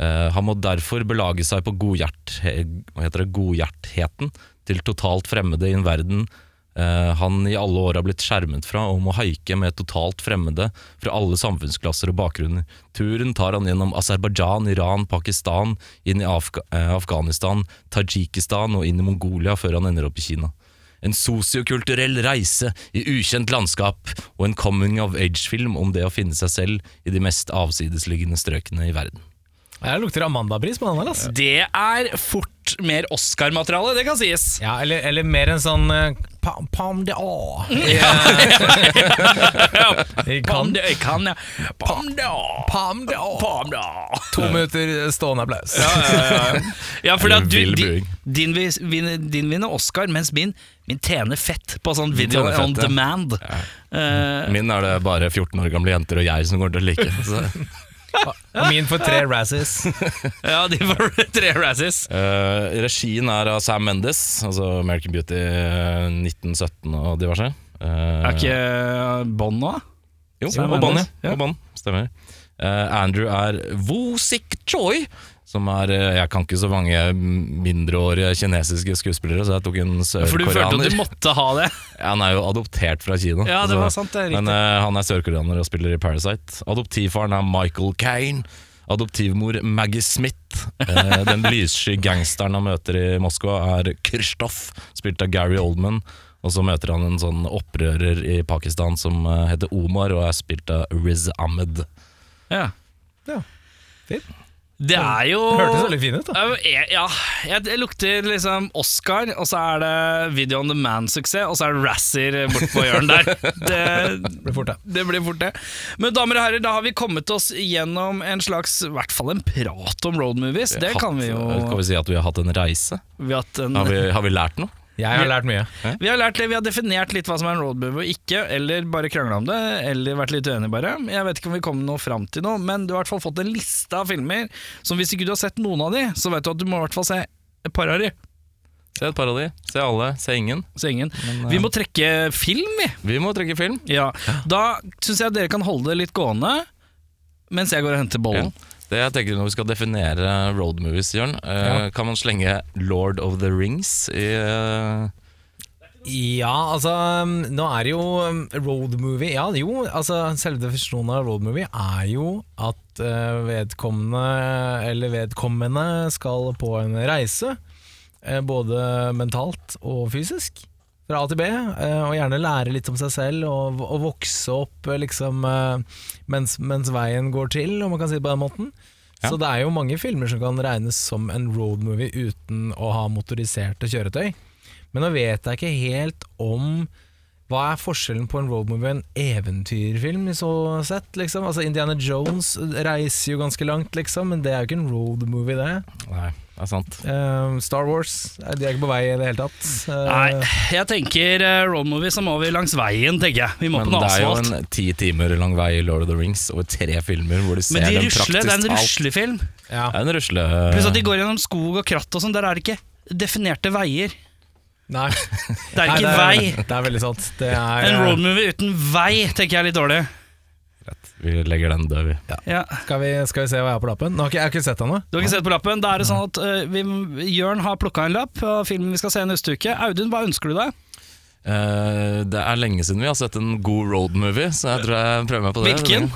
S3: Eh, han må derfor belage seg på godhjertheten til totalt fremmede i en verden han i alle år har blitt skjermet fra, og må haike med totalt fremmede fra alle samfunnsklasser og bakgrunner. Turen tar han gjennom Aserbajdsjan, Iran, Pakistan, inn i Afga eh, Afghanistan, Tadsjikistan og inn i Mongolia før han ender opp i Kina. En sosiokulturell reise i ukjent landskap og en coming of age-film om det å finne seg selv i de mest avsidesliggende strøkene i verden.
S4: Jeg lukter Amanda-pris på den her, altså.
S1: Det er fort mer Oscar-materiale, det kan sies.
S4: Ja, eller, eller mer en sånn uh, Pam, pam de å Ja,
S1: Pam
S4: de
S1: det, kan, ja. Pam
S4: de å
S1: Pam da.
S4: To minutter stående applaus.
S1: Ja, for
S3: Eller
S1: at du, din, din, vinner, din vinner Oscar, mens min, min tjener fett på sånn video
S3: fett,
S1: on
S3: ja.
S1: demand. Eh,
S3: Min er det bare 14 år gamle jenter og jeg som går til å like. Så,
S4: Og min får tre Razzies.
S1: ja, de får tre Razzies.
S3: Uh, regien er av Sam Mendes, altså American Beauty eh, 1917 og diverse. Uh,
S1: Er ikke Bond nå?
S3: Jo,
S1: Sam
S3: og Bond, ja.
S1: ja.
S3: Og Bond, stemmer. Uh, Andrew er Woosik Choi, som er eh, Jeg kan ikke så mange mindreårige kinesiske skuespillere, så jeg tok en sørkoreaner.
S1: For du følte at du måtte ha det?
S3: Han er jo adoptert fra Kina.
S1: Ja, det var sant, det er riktig.
S3: Men uh, han er sørkoreaner og spiller i Parasite. Adoptivfaren er Michael Kane. Adoptivmor Maggie Smith. Uh, den lyssky gangsteren han møter i Moskva, er Kristoff, spilt av Gary Oldman. Og så møter han en sånn opprører i Pakistan som heter Omar, og er spilt av Riz Ahmed.
S1: Ja.
S4: Ja, fint.
S1: Det er jo
S4: Hørtes veldig fin ut, da.
S1: Ja, ja, jeg, jeg lukter liksom Oscar, og så er det Video on the Man-suksess, og så er det Razzer bort på hjørnet der. Det,
S4: Blir fort, det.
S1: det blir fort det. Men damer og herrer, da har vi kommet oss gjennom en slags, i hvert fall en prat om road movies. Det
S3: Hatt-
S1: kan vi jo
S3: Kan vi si at vi har hatt en reise?
S1: vi har, hatt en,
S3: Har vi, har vi lært noe?
S4: Jeg har lært mye.
S1: vi har lært det, vi har definert litt hva som er en road movie og ikke, eller bare krangla om det, eller vært litt uenige bare. Jeg vet ikke om vi kommer noe fram til noe, men du har i hvert fall fått en liste av filmer som hvis ikke du har sett noen av de, så vet du at du må i hvert fall se et par av de.
S3: Se et par av de. Se alle. Se ingen.
S1: Se ingen. Vi må trekke film, vi.
S3: Vi må trekke film.
S1: Ja. Da syns jeg dere kan holde det litt gående mens jeg går og henter bollen.
S3: Det jeg tenker Når vi skal definere road movies, Jørn, ja. kan man slenge Lord of the Rings i eh,
S4: Ja, altså um, Nå er det jo um, road movie Ja, jo, altså selve definisjonen av road movie er jo at uh, vedkommende eller vedkommende skal på en reise, eh, både mentalt og fysisk. Fra A til B, eh, og gjerne lære litt om seg selv og, og vokse opp eh, liksom eh, mens, mens veien går til, om man kan si det på den måten.
S3: Ja.
S4: Så det er jo mange filmer som kan regnes som en roadmovie uten å ha motoriserte kjøretøy. Men nå vet jeg ikke helt om hva er forskjellen på en roadmovie og en eventyrfilm i så sett, liksom? Altså Indiana Jones reiser jo ganske langt, liksom, men det er jo ikke en roadmovie, det.
S3: Nei, det er sant.
S4: Uh, Star Wars, eh, de er ikke på vei i det hele tatt. Uh,
S1: Nei, jeg tenker uh, road movie, så må vi langs veien, tenker jeg. Vi må
S3: Men
S1: på noe
S3: det er jo en ti timer lang vei i Lord of the Rings over tre filmer hvor du ser
S1: Men de
S3: dem
S1: rusler, det er en
S3: praktisk talt.
S1: ruslefilm.
S4: ja.
S3: Det er en rusle...
S1: Pluss at de går gjennom skog og kratt og sånn. Der er det ikke definerte veier.
S4: Nei.
S1: Det er
S4: Nei,
S1: ikke
S4: det er,
S1: vei.
S4: Det er veldig sant. Det er,
S1: En
S4: roadmovie
S1: road movie uten vei tenker jeg er litt dårlig.
S3: Vi legger den død, vi.
S1: Ja.
S4: Skal vi, skal vi se hva jeg har på lappen? Nå har ikke, jeg har ikke sett den nå.
S1: Du har ikke sett på lappen. Da er det sånn at uh, vi, Jørn har plukka en lapp av filmen vi skal se neste uke. Audun, hva ønsker du deg?
S3: Uh, det er lenge siden vi har sett en god road movie, så jeg tror jeg prøver meg på det.
S1: Hvilken?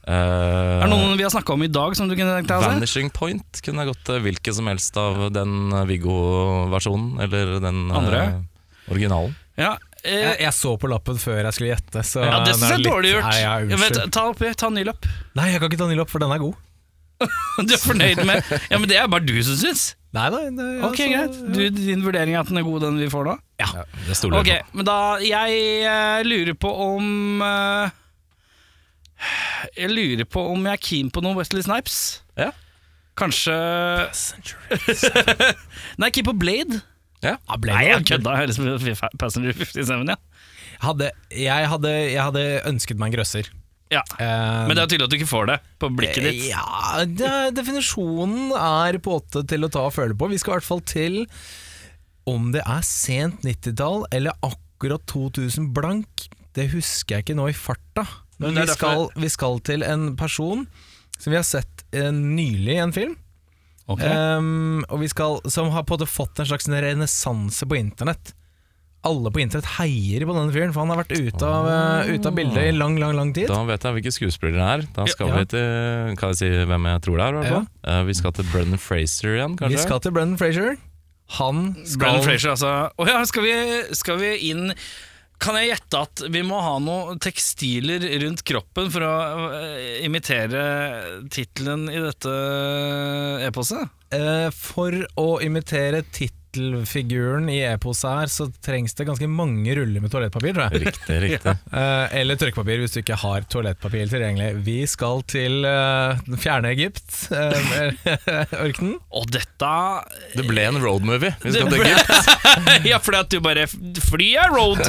S3: Uh,
S1: Er det noen vi har snakka om i dag som du kunne tenkt deg å se?
S3: Vanishing Point kunne jeg gått til hvilken som helst av den Viggo-versjonen, eller den
S1: Andre.
S3: Uh, originalen.
S1: Ja,
S4: Jeg, jeg så på lappen før jeg skulle gjette. Så
S1: ja det syns jeg er dårlig gjort.
S4: Nei, ja,
S1: Ja,
S4: unnskyld.
S1: ta oppi, ta en ny lapp.
S4: Nei, jeg kan ikke ta en ny lapp, for den er god.
S1: Du er fornøyd med Ja, men det er bare du som syns.
S4: Nei, nei, nei
S1: Ok, greit. Du, din vurdering er at den er god, den vi får nå?
S3: Ja, det stoler
S1: okay,
S3: jeg på.
S1: men da Jeg eh, lurer på om uh, Jeg lurer på om jeg er keen på noe Wesley Snipes.
S3: Ja.
S1: Kanskje Nei, keen på Blade.
S3: Ja.
S1: Nei, jeg kødda. Lyst Passenger 57, ja.
S4: Hadde, jeg, hadde, jeg hadde ønsket meg en grøsser.
S1: ja.
S4: Eh,
S1: Men det er tydelig at du ikke får det på blikket ditt.
S4: Ja, det, definisjonen er på åtte til å ta og føle på. Vi skal i hvert fall til om det er sent 90-tall eller akkurat 2000 blank. Det husker jeg ikke nå i farta. Men
S1: er
S4: vi skal, vi skal til en person som vi har sett eh, nylig i en film.
S1: Ok.
S4: Um, og vi skal, som har på en måte fått en slags renessanse på internett. Alle på internett heier på denne fyren, for han har vært ute av, oh. ute av bildet i lang, lang lang tid.
S3: Da vet jeg hvilke skuespillere det er. Da skal
S4: Ja.
S3: vi til Kan jeg si hvem jeg tror det er? Ja. Uh. Vi skal til Brennan Fraser igjen, kanskje?
S4: Vi skal til Brendan Fraser. Han skal
S1: Brennan Fraser, altså. Å ja, skal vi, skal vi inn Kan jeg gjette at vi må ha noen tekstiler rundt kroppen for å eh, imitere tittelen i dette eposet?
S4: Eh, For å imitere tittelfiguren i eposet her, så trengs det ganske mange ruller med toalettpapir, tror jeg.
S3: Riktig, riktig.
S4: Eh, eller tørkepapir hvis du ikke har toalettpapir tilgjengelig. Vi skal til eh, fjerne Egypt, uh, ørkenen.
S1: Og dette
S3: Det ble en road movie. Vi skal til Egypt.
S1: Ja, fordi at du bare Fly er road!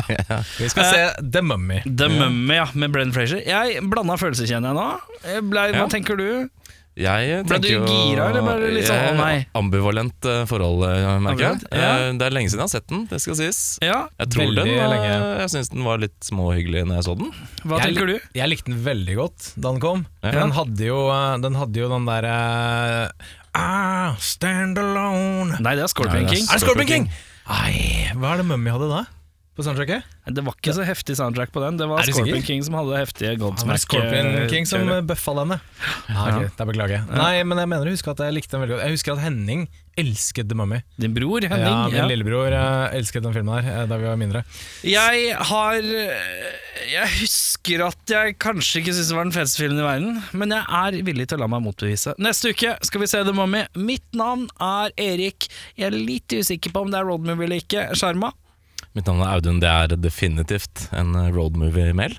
S4: Vi skal se The Mummy.
S1: The Mummy, ja, med Brendan Fraser. Jeg blanda følelser, kjenner jeg nå. Ble, hva
S3: Ja.
S1: tenker du?
S3: Jeg
S1: Ble du
S3: jo-
S1: gira, eller bare litt sånn, å nei?
S3: Ambivalent eh, forhold, eh, merker jeg.
S1: Ja.
S3: Eh, Det er lenge siden jeg har sett den, det skal sies.
S1: Ja,
S3: Jeg tror den
S4: lenge.
S3: Jeg syns den var litt småhyggelig når jeg så den.
S1: Hva
S4: Jeg
S1: tenker du?
S4: Jeg likte den veldig godt da den kom.
S3: Ja.
S4: Den hadde jo den, hadde jo den derre ah, Stand alone.
S1: Nei, det er Scorpion
S3: Nei, det er
S1: King.
S4: Er det Scorpion
S3: Scorpion
S4: King? Ai, hva er det Mummy hadde da? På soundtracket?
S1: Det var ikke så heftig soundtrack på den. Det var Scorpion
S4: sikker?
S1: King som hadde heftige Godsmack.
S4: Scorpion
S1: eh,
S4: King som bøffa denne. ja. okay, ok, da beklager jeg. Nei, men jeg mener å huske at jeg likte den veldig godt. Jeg husker at Henning elsket The Mummy.
S1: Din bror, Henning?
S4: Ja, min
S1: Ja,
S4: lillebror eh, elsket den filmen her eh, da vi var mindre.
S1: Jeg har Jeg husker at jeg kanskje ikke syntes det var den feteste filmen i verden, men jeg er villig til å la meg motbevise. Neste uke skal vi se The Mummy. Mitt navn er Erik. Jeg er litt usikker på om det er road movie eller ikke. Sjarma.
S3: Mitt navn er Audun, det er definitivt en eh, road movie-mail.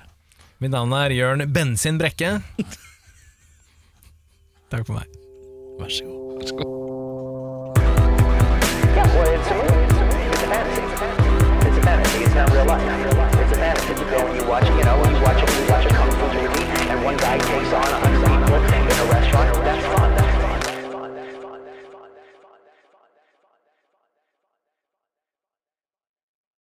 S4: Mitt navn er Jørn Bensin Brekke. Takk for meg.
S3: Vær så god.
S2: Vær well, it's a movie. It's a fantasy. It's a fantasy. It's not real life. It's a fantasy. You go you watch, you know, you watch you watch a kung fu movie, and one guy takes on a hundred people in a restaurant. That's fun.